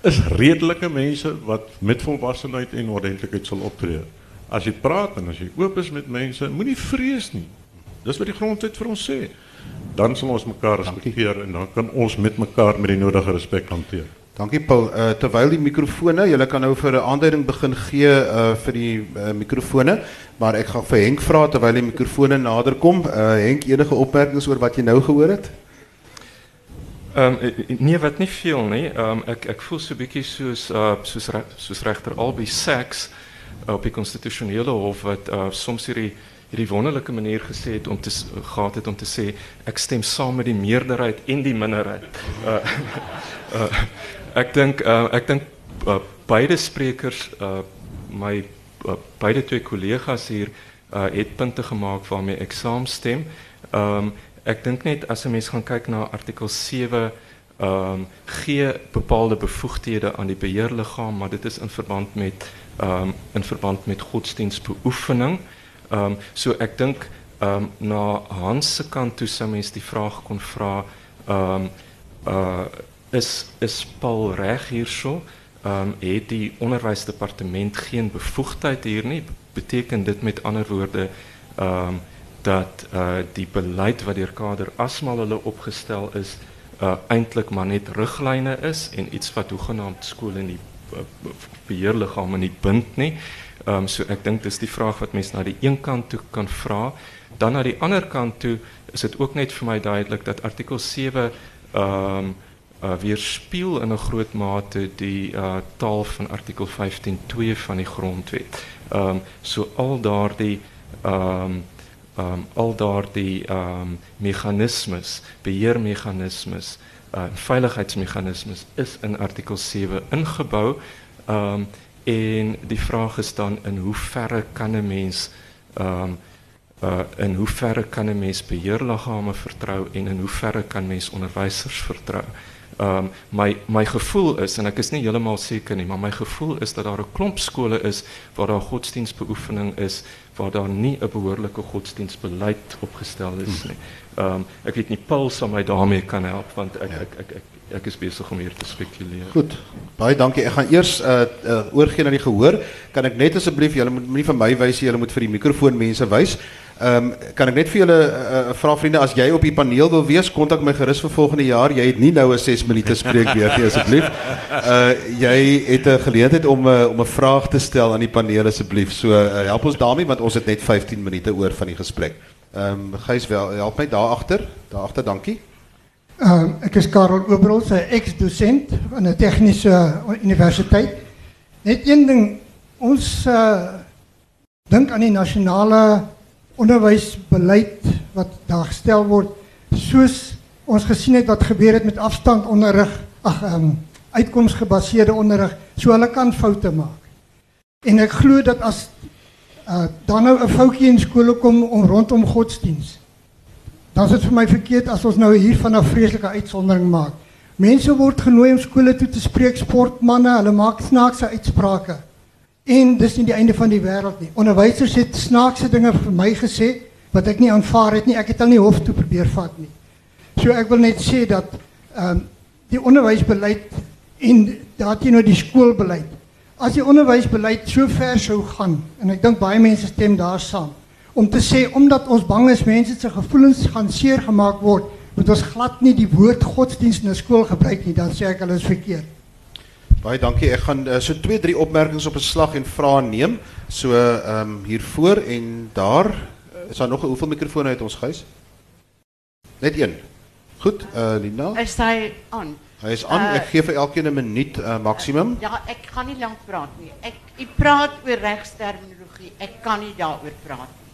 is redelike mense wat met volwassenheid en ordentlikheid sal optree. As jy praat en as jy oop is met mense, moenie vrees nie. Dis wat die grondwet vir ons sê. Dan sal ons mekaar respekteer en dan kan ons met mekaar met die nodige respek hanteer. Dankie Paul. Uh, terwyl die mikrofone, julle kan nou vir 'n aanduiding begin gee uh vir die uh, mikrofone, maar ek gaan vir Henk vra terwyl die mikrofone nader kom. Uh Henk, enige opmerkings oor wat jy nou gehoor het? Ehm um, nee, wat nie veel nie. Ehm um, ek ek voel so bietjie soos uh soos re, soos Albie Sachs op die konstitusionele hof wat soms hierdie hierdie wonderlike manier gesê het om te gehad het om te sê ek stem saam met die meerderheid en die minderheid. Uh uh Ek dink uh, ek dink uh, beide sprekers uh, my beide twee kollegas hier uh, het punte gemaak waarmee ek saamstem. Ehm um, ek dink net as 'n mens gaan kyk na artikel 7 ehm um, bepaalde bevoegdhede aan die beheerliggaam, maar dit is in verband met ehm in verband met godsdienstbeoefening. Ehm um, so ek dink ehm um, na Hans se kant toe sou die vraag kon vra ehm is is Paul reg hierso? Ehm um, het die onderwysdepartement geen bevoegdheid hier nie? Beteken dit met ander woorde ehm um, dat uh die beleid wat deur kader asmal hulle opgestel is uh eintlik maar net riglyne is en iets wat hoegenaamd skole nie uh, beheerliggame nie bind nie. Ehm um, so ek dink dis die vraag wat mense na die een kant toe kan vra. Dan na die ander kant toe is dit ook net vir my duidelik dat artikel 7 ehm um, uh, weerspieël in 'n groot mate die uh taal van artikel 15.2 van die grondwet. Ehm um, so al daardie ehm um, um, al daardie um, mechanismes, beheermechanismes, uh, veiligheidsmechanismes is in artikel 7 ingebou. Um, en die vraag is dan in hoeverre kan 'n mens um, uh, in hoeverre kan 'n mens beheerliggame vertrou en in hoeverre kan mens onderwysers vertrou? Um, my my gevoel is en ek is nie heeltemal seker nie, maar my gevoel is dat daar 'n klomp skole is waar daar godsdienstbeoefening is waar daar nie 'n behoorlike godsdienstbeleid opgestel is nie. Ehm um, ek weet nie Paul sal my daarmee kan help want ek ja. ek ek ek ek is besig om hier te spekuleer. Goed. Baie dankie. Ek gaan eers uh, uh oorgie na die gehoor. Kan ek net asseblief julle moet nie vir my wys nie, julle moet vir die mikrofoon mense wys. Ehm um, kan ek net vir julle uh, uh, vra vriende as jy op die paneel wil wees, kontak my gerus vir volgende jaar. Jy het nie nou 'n 6 minute spreekbeurt nie asseblief. Uh jy het 'n geleentheid om 'n uh, om 'n vraag te stel aan die paneel asseblief. So uh, help ons daarmee want ons het net 15 minute oor van die gesprek. Ehm um, Gys wel help my daar agter. Daar agter, dankie. Ehm um, ek is Karel Oberholz, 'n ex-dosent aan 'n tegniese universiteit. Net een ding, ons uh dink aan die nasionale onderwysbeleid wat daar gestel word soos ons gesien het wat gebeur het met afstandonderrig ag um, uitkomsgebaseerde onderrig so hulle kan foute maak. En ek glo dat as uh, dan nou 'n foutjie in skole kom om rondom godsdiens dan is dit vir my verkeerd as ons nou hier van 'n vreeslike uitsondering maak. Mense word genooi om skole toe te spreek sportmense hulle maak snaakse uitsprake En dis nie die einde van die wêreld nie. Onderwysers het snaakse dinge vir my gesê wat ek nie aanvaar het nie. Ek het hulle nie hof toe probeer vat nie. So ek wil net sê dat ehm um, die onderwysbeleid en daarteenoor die skoolbeleid. As die onderwysbeleid so ver sou gaan en ek dink baie mense stem daar saam om te sê omdat ons bang is mense se gevoelens gaan seer gemaak word, moet ons glad nie die woord godsdienst in 'n skool gebruik nie, dan sê ek hulle is verkeerd. Baie dankie. Ek gaan uh, so twee drie opmerkings op 'n slag en vrae neem. So ehm um, hier voor en daar is daar nog 'n hoeveel mikrofone het ons huis? Net een. Goed, eh uh, Lina. Is hy aan? Hy is aan. Uh, ek gee vir elkeen 'n minuut uh, maksimum. Ja, ek gaan nie lank praat nie. Ek u praat oor regsterminologie. Ek kan nie daaroor praat nie.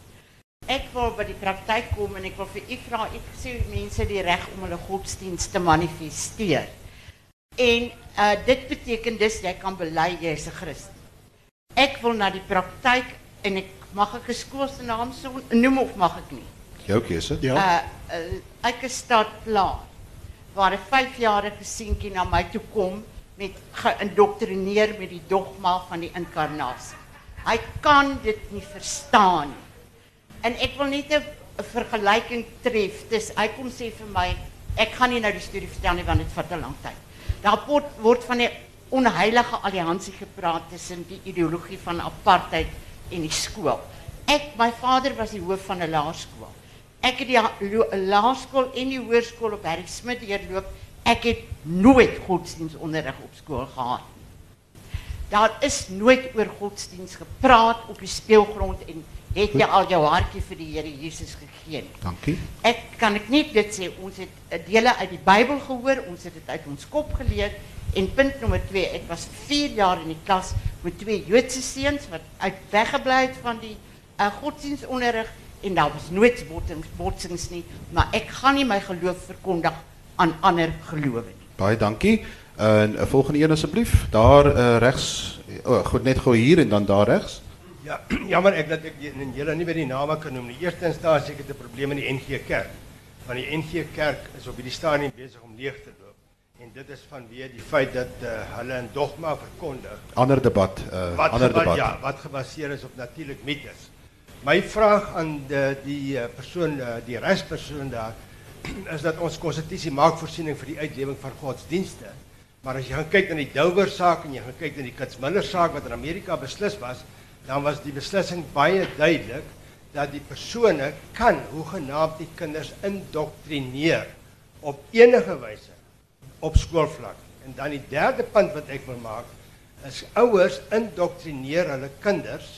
Ek wil by die praktyk kom en ek wil vir u vra, ek sê mense die reg om hulle godsdienst te manifesteer. En uh, dit beteken dus jy kan bely jy is 'n Christen. Ek wil na die praktyk en ek mag ek 'n skool se naam so noem of mag ek nie? Jou keuse. Ja. Uh, uh ek is stad plaas waar 'n 5-jarige seentjie na my toe kom met geïndoktrineer met die dogma van die inkarnasie. Hy kan dit nie verstaan nie. En ek wil net 'n vergelyking tref. Dis hy kom sê vir my, ek gaan nie nou die storie vertel nie want dit vat te lank tyd. Daar word, van die onheilige alliansie gepraat tussen die ideologie van apartheid en die skool. Ek, my vader was die hoof van 'n laerskool. Ek het die laerskool en die hoërskool op Harry Smit deurloop. Ek het nooit godsdienstonderrig op skool gehad. Daar is nooit oor godsdiens gepraat op die speelgrond en het jy al jou hartjie vir die Here Jesus gegee nie. Dankie. Ek kan ek net dit sê ons het 'n dele uit die Bybel gehoor, ons het dit uit ons kop geleer en punt nommer 2, ek was 4 jaar in die klas met twee Joodse seuns wat uit weggebly het van die uh, godsdienstonderrig en daar was nooit botsings botsings nie, maar ek gaan nie my geloof verkondig aan ander gelowe nie. Baie dankie. En uh, volgende een asseblief, daar uh, regs. Oh, goed net gou hier en dan daar regs. Ja, jammer ek dat ek julle nie by die name kan noem nie. Eerste instansie ek het 'n probleem in die NG Kerk. Want die NG Kerk is op hierdie stadium besig om leeg te loop en dit is vanweë die feit dat uh, hulle 'n dogma verkondig Ander debat, uh wat ander debat. ja, wat gebaseer is op natuurlik mites. My vraag aan die die uh, persoon die regspersoon daar is dat ons konstitusie maak voorsiening vir die uitlewing van godsdienste. Maar as jy gaan kyk na die Dover saak en jy gaan kyk na die Kitsmiller saak wat in Amerika beslis was, dan was die beslissing baie duidelik dat die persone kan hoegenaamd die kinders indoktrineer op enige wyse op skoolvlak. En dan die derde punt wat ek wil maak is ouers indoktrineer hulle kinders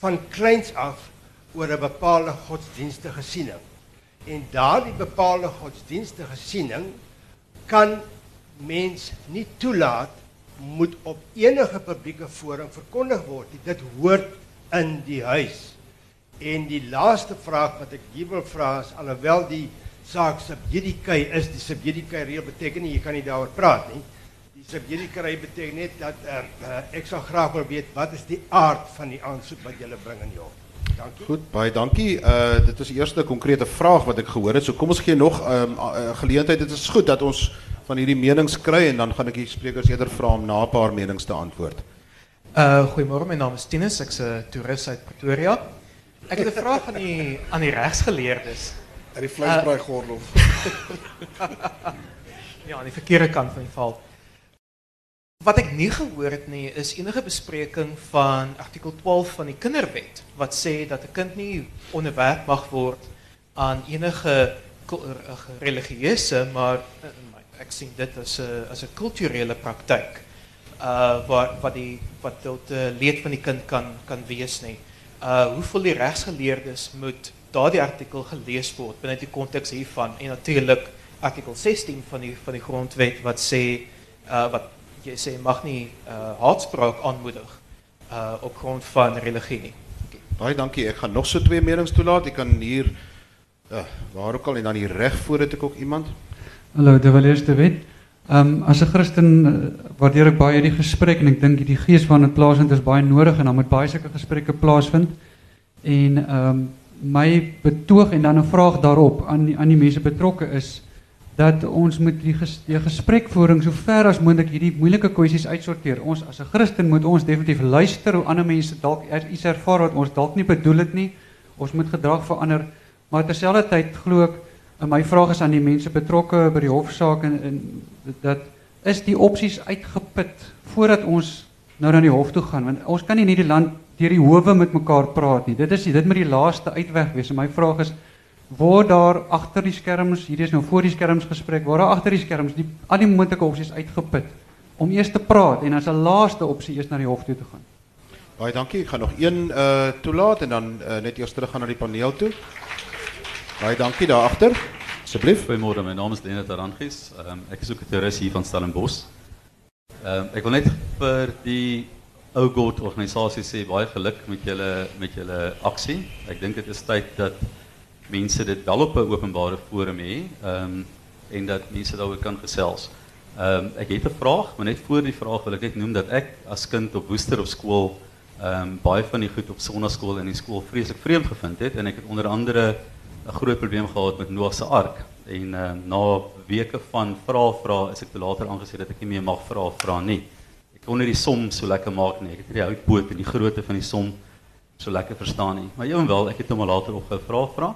van kleins af oor 'n bepaalde godsdienstige siening. En daardie bepaalde godsdienstige siening kan mens nie toelaat moet op enige publieke forum verkondig word. Dit hoort in die huis. En die laaste vraag wat ek hier wil vra is alhoewel die saak subjudicai is, die subjudicai reël beteken nie jy kan nie daaroor praat nie. Die subjudicai beteken net dat uh, uh, ek sal graag wil weet wat is die aard van die aansoek wat julle bring in die. Dankie. Goed, baie dankie. Uh dit is die eerste konkrete vraag wat ek gehoor het. So kom ons gee nog 'n um, uh, geleentheid. Dit is goed dat ons van hierdie menings kry en dan gaan ek die sprekers eerder vra om na 'n paar menings te antwoord. Uh goeiemôre, my naam is Tinus, ek's 'n toerist uit Pretoria. Ek het 'n vraag aan die aan die regsgeleerdes. Uit die vleisbraai gordel. Ja, aan die verkeerde kant van die val. Wat ek nie gehoor het nie is enige bespreking van artikel 12 van die Kinderwet wat sê dat 'n kind nie onderwerp mag word aan enige eh, religieuse, maar eh, ek sien dit as 'n as 'n kulturele praktyk uh wat wat die wat tot uh, leed van die kind kan kan wees nie. Uh hoeveel die regsgeleerdes moet daardie artikel gelees word binne die konteks hiervan en natuurlik artikel 16 van die van die grondwet wat sê uh wat jy sê mag nie uh haatspraak aanmoedig uh op grond van religie nie. Baie dankie. Ek gaan nog so twee menings toelaat. Ek kan hier uh waar ook al en dan hier reg voor het ek ook iemand. Hallo, de Valers de Wet. Um, as 'n Christen uh, waardeer ek baie die gesprek en ek dink die gees van dit plaasvind is baie nodig en dan moet baie sulke gesprekke plaasvind. En um, my betoog en dan 'n vraag daarop aan die, aan die mense betrokke is dat ons moet die, ges, die gesprekvoering so ver as moontlik hierdie moeilike kwessies uitsorteer. Ons as 'n Christen moet ons definitief luister hoe ander mense dalk er, iets ervaar wat ons dalk nie bedoel het nie. Ons moet gedrag verander, maar terselfdertyd glo ek my vraag is aan die mense betrokke by die hofsaak en, dat is die opsies uitgeput voordat ons nou na die hof toe gaan want ons kan nie in hierdie land die howe met mekaar praat nie. Dit is dit moet die laaste uitweg wees. My vraag is word daar agter die skerms, hierdie is nou voor die skerms gesprek, word daar agter die skerms die al die moontlike opsies uitgeput om eers te praat en as 'n laaste opsie eers na die hof toe te gaan. Baie dankie. Ek gaan nog een uh toelaat en dan uh, net eers terug gaan na die paneel toe. Baie dankie daar agter. Asseblief. Goeiemôre, my naam is Lennard Arangis. Um, ek is ook 'n toerist hier van Stellenbosch. Um, ek wil net vir die ou God organisasie sê baie geluk met julle met julle aksie. Ek dink dit is tyd dat mense dit wel op 'n openbare forum hê, ehm um, en dat mense daaroor kan gesels. Ehm um, ek het 'n vraag, maar net voor die vraag wil ek net noem dat ek as kind op Woester op skool ehm um, baie van die goed op sonnaskool in die skool vreeslik vreemd gevind het en ek het onder andere 'n groot probleem gehad met Noag se ark en uh, na weke van vra vra is ek te later aangesê dat ek nie meer mag vra vra nie. Ek kon nie die som so lekker maak nie. Ek het nie die houtboot en die grootte van die som so lekker verstaan nie. Maar ewenwel, ek het hom later op gevra vra.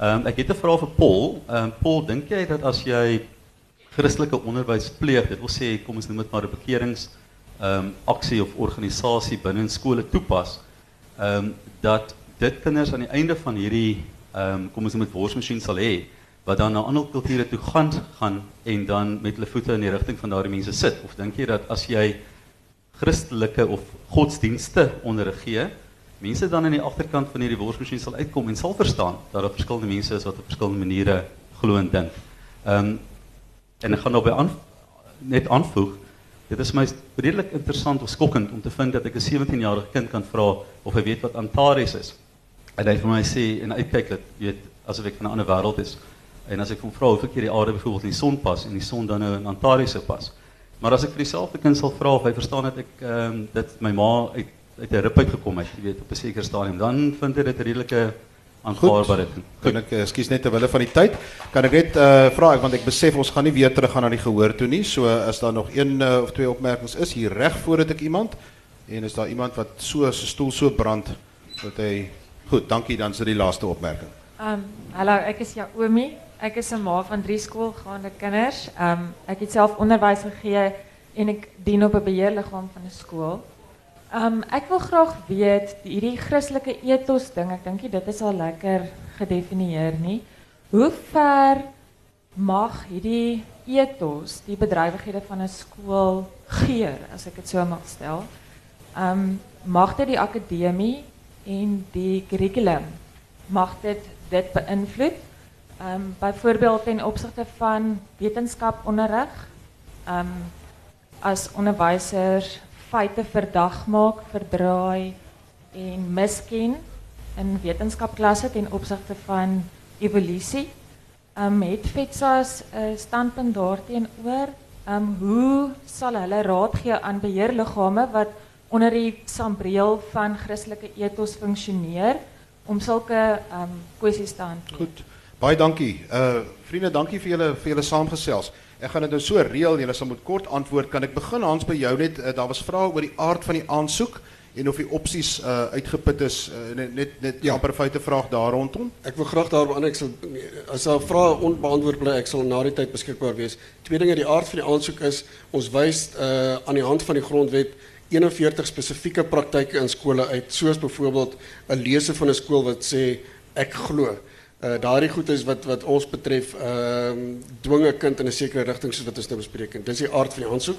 Ehm um, ek het 'n vraag vir Paul. Ehm um, Paul, dink jy dat as jy Christelike onderwys pleeg, dit wil sê kom ons noem dit maar 'n bekerings ehm um, aksie of organisasie binne in skole toepas, ehm um, dat dit kinders aan die einde van hierdie um, kom ons noem dit worsmasjien sal hê wat dan na ander kulture toe gaan gaan en dan met hulle voete in die rigting van daardie mense sit of dink jy dat as jy Christelike of godsdienste onderrig gee, mense dan aan die agterkant van hierdie worsmasjien sal uitkom en sal verstaan dat daar verskillende mense is wat op verskillende maniere glo en dink. Ehm um, en ek gaan daarbey aan net aanvoeg Dit is my redelik interessant of skokkend om te vind dat ek 'n 17-jarige kind kan vra of hy weet wat Antares is. En hy vir my sê en uitkyk dat weet asof ek van 'n ander wêreld is. En as ek hom vra of ek hier die aarde byvoorbeeld in die son pas en die son dan nou in Antares pas. Maar as ek vir dieselfde kind sal vra of hy verstaan dat ek ehm um, dit my ma uit uit 'n rib uit gekom het, jy weet op 'n sekere stadium, dan vind hy dit 'n redelike ding. Kan ek eh, ekskuus net terwyl van die tyd, kan ek net uh vra ek want ek besef ons gaan nie weer terug gaan na die gehoor toe nie. So as daar nog een uh, of twee opmerkings is hier reg voordat ek iemand en is daar iemand wat so sy stoel so brand dat hy Goed, dankie dan dit die laaste opmerking. Um, hallo, ek is Jaomi. Ek is 'n ma van drie skoolgaande kinders. Um, ek het self onderwys gegee en ek dien op 'n beheerliggaam van 'n skool. Um, wil graag weet hierdie Christelike ethos ding, ek dink dit is al lekker gedefinieer nie. Hoe ver mag hierdie ethos die bedrywighede van 'n skool gee, as ek dit so mag stel? Ehm um, mag dit die akademie en die curriculum mag dit dit beïnvloed. Ehm um, byvoorbeeld ten opsigte van wetenskaponderrig. Ehm um, as onderwysers feite verdag maak, verdraai en misken in wetenskapklasse ten opsigte van evolusie. Ehm um, het FETSA's 'n uh, standpunt daarteenoor? Ehm um, hoe sal hulle raad gee aan beheerliggame wat onder die sambreel van Christelike ethos funksioneer om sulke ehm um, kwessies te hanteer. Goed. Baie dankie. Uh vriende, dankie vir julle vir julle saamgesels. Ek gaan dit nou so reël, julle sal moet kort antwoord. Kan ek begin Hans by jou net uh, daar was vrae oor die aard van die aansoek en of die opsies uh uitgeput is uh, net net net ja. amper feite vraag daar rondom. Ek wil graag daarop aan ek sal as daar vrae onbeantwoord bly, ek sal na die tyd beskikbaar wees. Twee dinge, die aard van die aansoek is ons wys uh aan die hand van die grondwet 41 spesifieke praktyke in skole uit, soos byvoorbeeld 'n lese van 'n skool wat sê ek glo. Uh daardie goed is wat wat ons betref ehm uh, dwing 'n kind in 'n sekere rigting soos wat ons nou bespreek het. Dis die aard van die aansoek.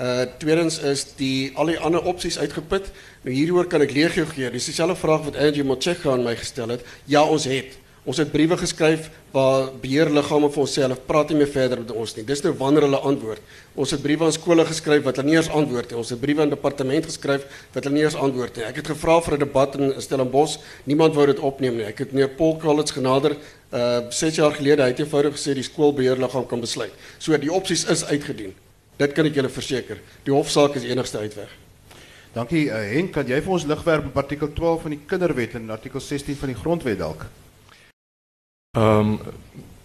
Uh tweedens is die al die ander opsies uitgeput. Nou hieroor kan ek legio gee. Dis dieselfde vraag wat Angie Motshekga aan my gestel het. Ja, ons het Ons het briewe geskryf waar beheerliggame vir onsself praat nie meer verder met ons nie. Dis nou wanneer hulle antwoord. Ons het briewe aan skole geskryf wat hulle nie eens antwoord nie. Ons het briewe aan departement geskryf wat hulle nie eens antwoord nie. Ek het gevra vir 'n debat in Stellenbosch. Niemand wou dit opneem nie. Ek het meneer Paul Collins genader uh 6 jaar gelede. Hy het eenvoudig gesê die skoolbeheerliggaam kan besluit. So die opsies is uitgedien. Dit kan ek julle verseker. Die hofsaak is die enigste uitweg. Dankie uh, Henk, kan jy vir ons ligwerp op artikel 12 van die Kinderwet en artikel 16 van die Grondwet dalk? Ehm um,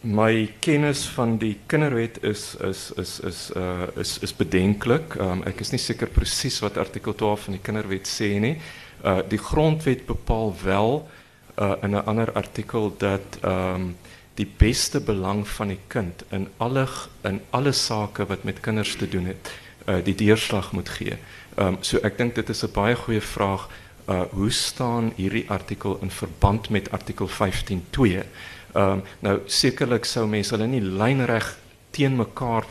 my kennis van die kinderwet is is is is uh is is bedenklik. Ehm um, ek is nie seker presies wat artikel 12 van die kinderwet sê nie. Uh die grondwet bepaal wel uh in 'n ander artikel dat ehm um, die beste belang van die kind in alle in alle sake wat met kinders te doen uh die deurslag moet gee. Ehm um, so ek dink dit is 'n baie goeie vraag. Uh hoe staan hierdie artikel in verband met artikel 15.2? Ehm um, nou sekerlik sou mense hulle nie lynreg teen mekaar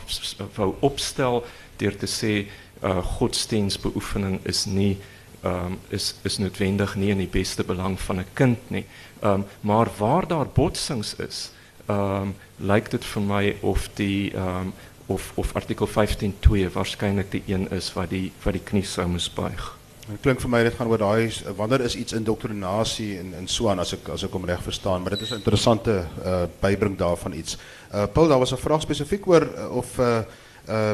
wou opstel deur te sê uh godsdienstbeoefening is nie um, is is noodwendig nie in die beste belang van 'n kind nie. Um, maar waar daar botsings is, um, lyk dit vir my of die um, of of artikel 15.2 waarskynlik die een is wat die wat die knie sou moes buig. Het klinkt voor mij dit gaan oor daai wanneer is iets indoctrinatie en en so aan as ek as ek hom verstaan, maar dit is 'n interessante uh bybring daarvan iets. Uh Paul, daar was 'n vraag spesifiek oor uh, of uh uh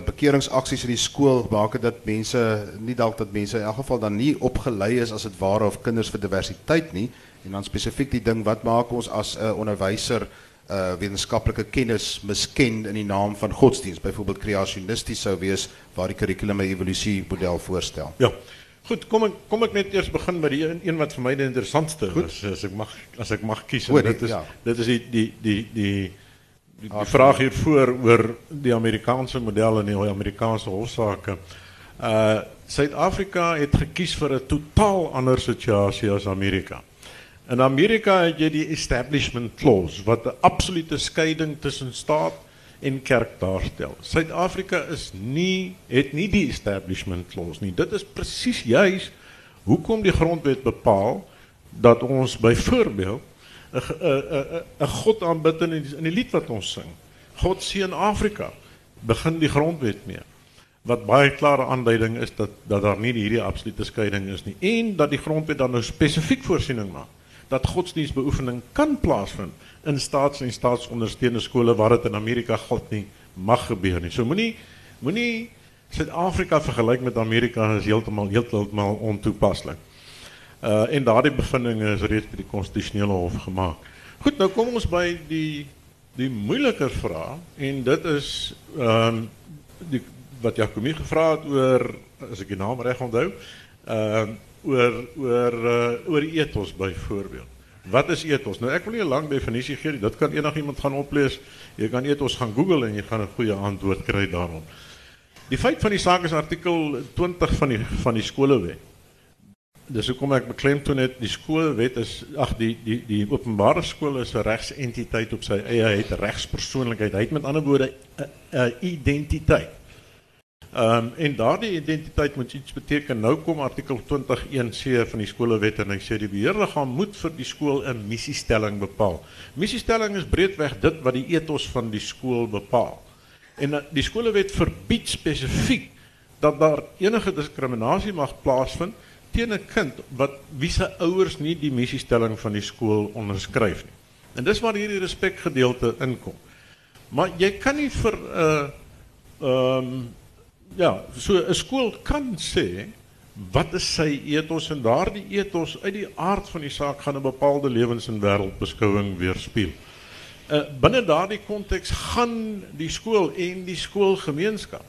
in die skool maak dat mense nie dalk dat mense in elk geval dan nie opgelei is as dit ware of kinders vir diversiteit nie en dan spesifiek die ding wat maak ons as 'n uh, onderwyser uh kennis misken in die naam van godsdienst byvoorbeeld kreasionisties sou wees waar die kurrikulum 'n evolusie model voorstel. Ja. Goed, kom ek kom ek net eers begin by die een, een wat vir my die interessantste Goed. is as ek mag as ek mag kies en dit is ja. dit is die die die die die, die vraag hier voor oor die Amerikaanse model en die Amerikaanse hofsaake. Uh Suid-Afrika het gekies vir 'n totaal ander situasie as Amerika. In Amerika het jy die establishment clause wat 'n absolute skeiding tussen staat en kerk daarstel. Suid-Afrika is nie het nie die establishment clause nie. Dit is presies juis hoekom die grondwet bepaal dat ons byvoorbeeld 'n God aanbid in die, in die lied wat ons sing. God seën Afrika. Begin die grondwet mee. Wat baie klare aanduiding is dat dat daar nie hierdie absolute skeiding is nie en dat die grondwet dan nou spesifiek voorsiening maak dat godsdienstbeoefening kan plaasvind in staats- en staatsondersteunde skole waar dit in Amerika glad nie mag gebeur nie. So moenie moenie Suid-Afrika vergelyk met Amerika is heeltemal heeltemal ontoepaslik. Uh en daardie bevindinge is reeds by die konstitusionele hof gemaak. Goed, nou kom ons by die die moeiliker vraag en dit is ehm um, die wat Jacomie gevra het oor as ek die naam reg onthou, ehm uh, oor oor uh, oor ethos byvoorbeeld. Wat is ethos? Nou ek wil nie 'n lang definisie gee nie. Dit kan enigiemand gaan oplees. Jy kan ethos gaan Google en jy gaan 'n goeie antwoord kry daarop. Die feit van die saak is artikel 20 van die van die skolewet. Dis hoekom ek beklemtoon het die skoolwet is ag die die die openbare skool is 'n regsentiteit op sy eie, hy het regspersoonlikheid. Hy het met ander woorde 'n identiteit. Ehm um, en daardie identiteit moet iets beteken. Nou kom artikel 21C van die skolewet en hy sê die beheerliggaam moet vir die skool 'n missiestelling bepaal. Missiestelling is breedweg dit wat die ethos van die skool bepaal. En eh, die skolewet verbied spesifiek dat daar enige diskriminasie mag plaasvind teen 'n kind wat wie se ouers nie die missiestelling van die skool onderskryf nie. En dis waar hierdie respek gedeelte inkom. Maar jy kan nie vir 'n uh, ehm um, ja, so 'n skool kan sê wat is sy ethos en daardie ethos uit die aard van die saak gaan 'n bepaalde lewens- en wêreldbeskouing weerspieël. Uh binne daardie konteks gaan die skool en die skoolgemeenskap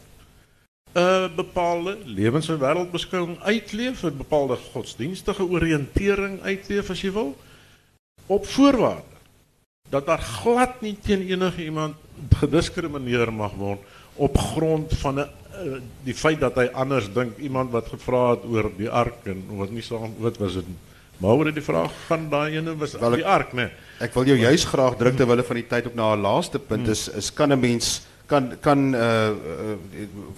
'n uh, bepaalde lewens- en wêreldbeskouing uitleef, 'n bepaalde godsdienstige oriëntering uitleef as jy wil, op voorwaarde dat daar glad nie teen enige iemand gediskrimineer mag word op grond van 'n die feit dat hy anders dink iemand wat gevra het oor die ark en wat nie so wat was dit maar die vraag van daai was Wel, die ark nee. ek wil jou juis graag druk terwyl hulle van die tyd op na 'n laaste punt hmm. is is kan 'n mens kan kan uh,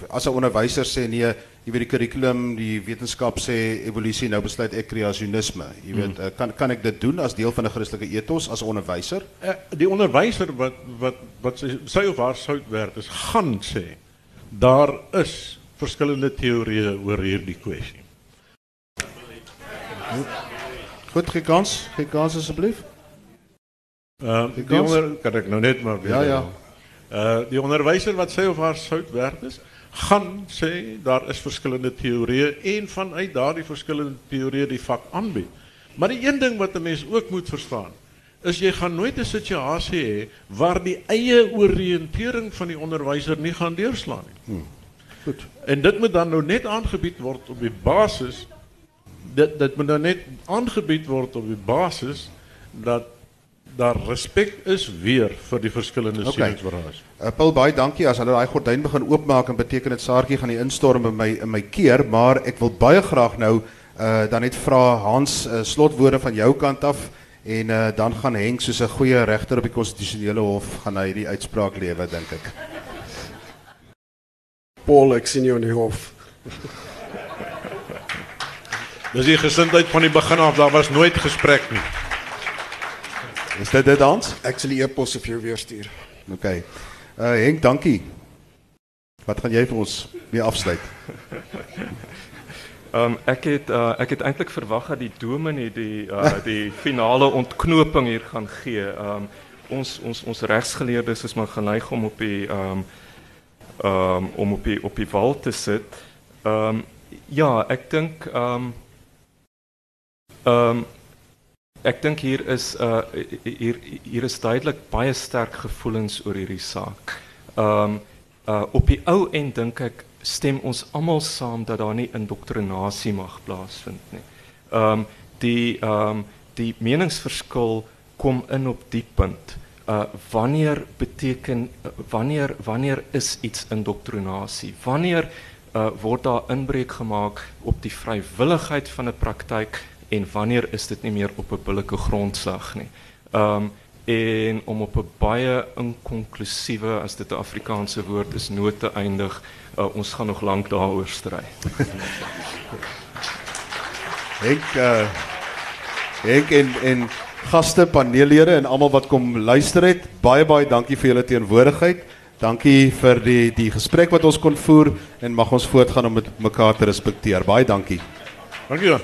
as 'n onderwyser sê nee jy weet die kurrikulum die wetenskap sê evolusie nou besluit ek kreasionisme jy weet hmm. kan kan ek dit doen as deel van 'n Christelike ethos as onderwyser uh, die onderwyser wat wat wat sy, sy of haar sout werd is gaan sê daar is verskillende teorieë oor hierdie kwessie. Goed, gee kans, gee kans asseblief. Ehm uh, die onder kan ek nou net maar weer. Ja ja. Uh die onderwyser wat sy of haar sout werd is, gaan sê daar is verskillende teorieë en vanuit daardie verskillende teorieë die vak aanbied. Maar die een ding wat 'n mens ook moet verstaan, is jy gaan nooit 'n situasie hê waar die eie oriëntering van die onderwyser nie gaan deurslaan nie. Hmm. Goed. En dit moet dan nou net aangebied word op die basis dit dit moet nou net aangebied word op die basis dat daar respek is weer vir die verskillende okay. sieningsverhoudes. Uh, Paul baie dankie as hulle daai gordyn begin oopmaak en beteken dit Saartjie gaan die instorm in my in my keer, maar ek wil baie graag nou uh, dan net vra Hans uh, slotwoorde van jou kant af. En uh, dan gaan Henk soos 'n goeie regter op die konstitusionele hof gaan hy die uitspraak lewe dink ek. Paul ek sien jou in die hof. Dis die gesindheid van die begin af, daar was nooit gesprek nie. Is dit dit dan? Ek sal die e-pos vir jou weer stuur. OK. Uh Henk, dankie. Wat gaan jy vir ons mee afsluit? Um, ek het uh, ek het eintlik verwag dat die dominee die uh, die finale ontknoping hier gaan gee. Um, ons ons ons regsgeleerdes is maar geneig om op die um, um, om op die op die wal te sit. Um, ja, ek dink um, um, ek dink hier is uh, hier hier is duidelik baie sterk gevoelens oor hierdie saak. Um, uh, op die ou end dink ek stem ons almal saam dat daar nie indoktrinasie mag plaasvind nie. Ehm die ehm um, die meningsverskil kom in op die punt. Uh wanneer beteken wanneer wanneer is iets indoktrinasie? Wanneer uh word daar inbreuk gemaak op die vrywilligheid van 'n praktyk en wanneer is dit nie meer op 'n billike grondslag nie? Ehm en om op 'n baie inkonklusiewe as dit 'n Afrikaanse woord is noot te eindig uh, ons gaan nog lank daaroor stry. ek uh, ek en en gaste, paneellede en almal wat kom luister het, baie baie dankie vir julle teenwoordigheid. Dankie vir die die gesprek wat ons kon voer en mag ons voortgaan om met mekaar te respekteer. Baie dankie. Dankie.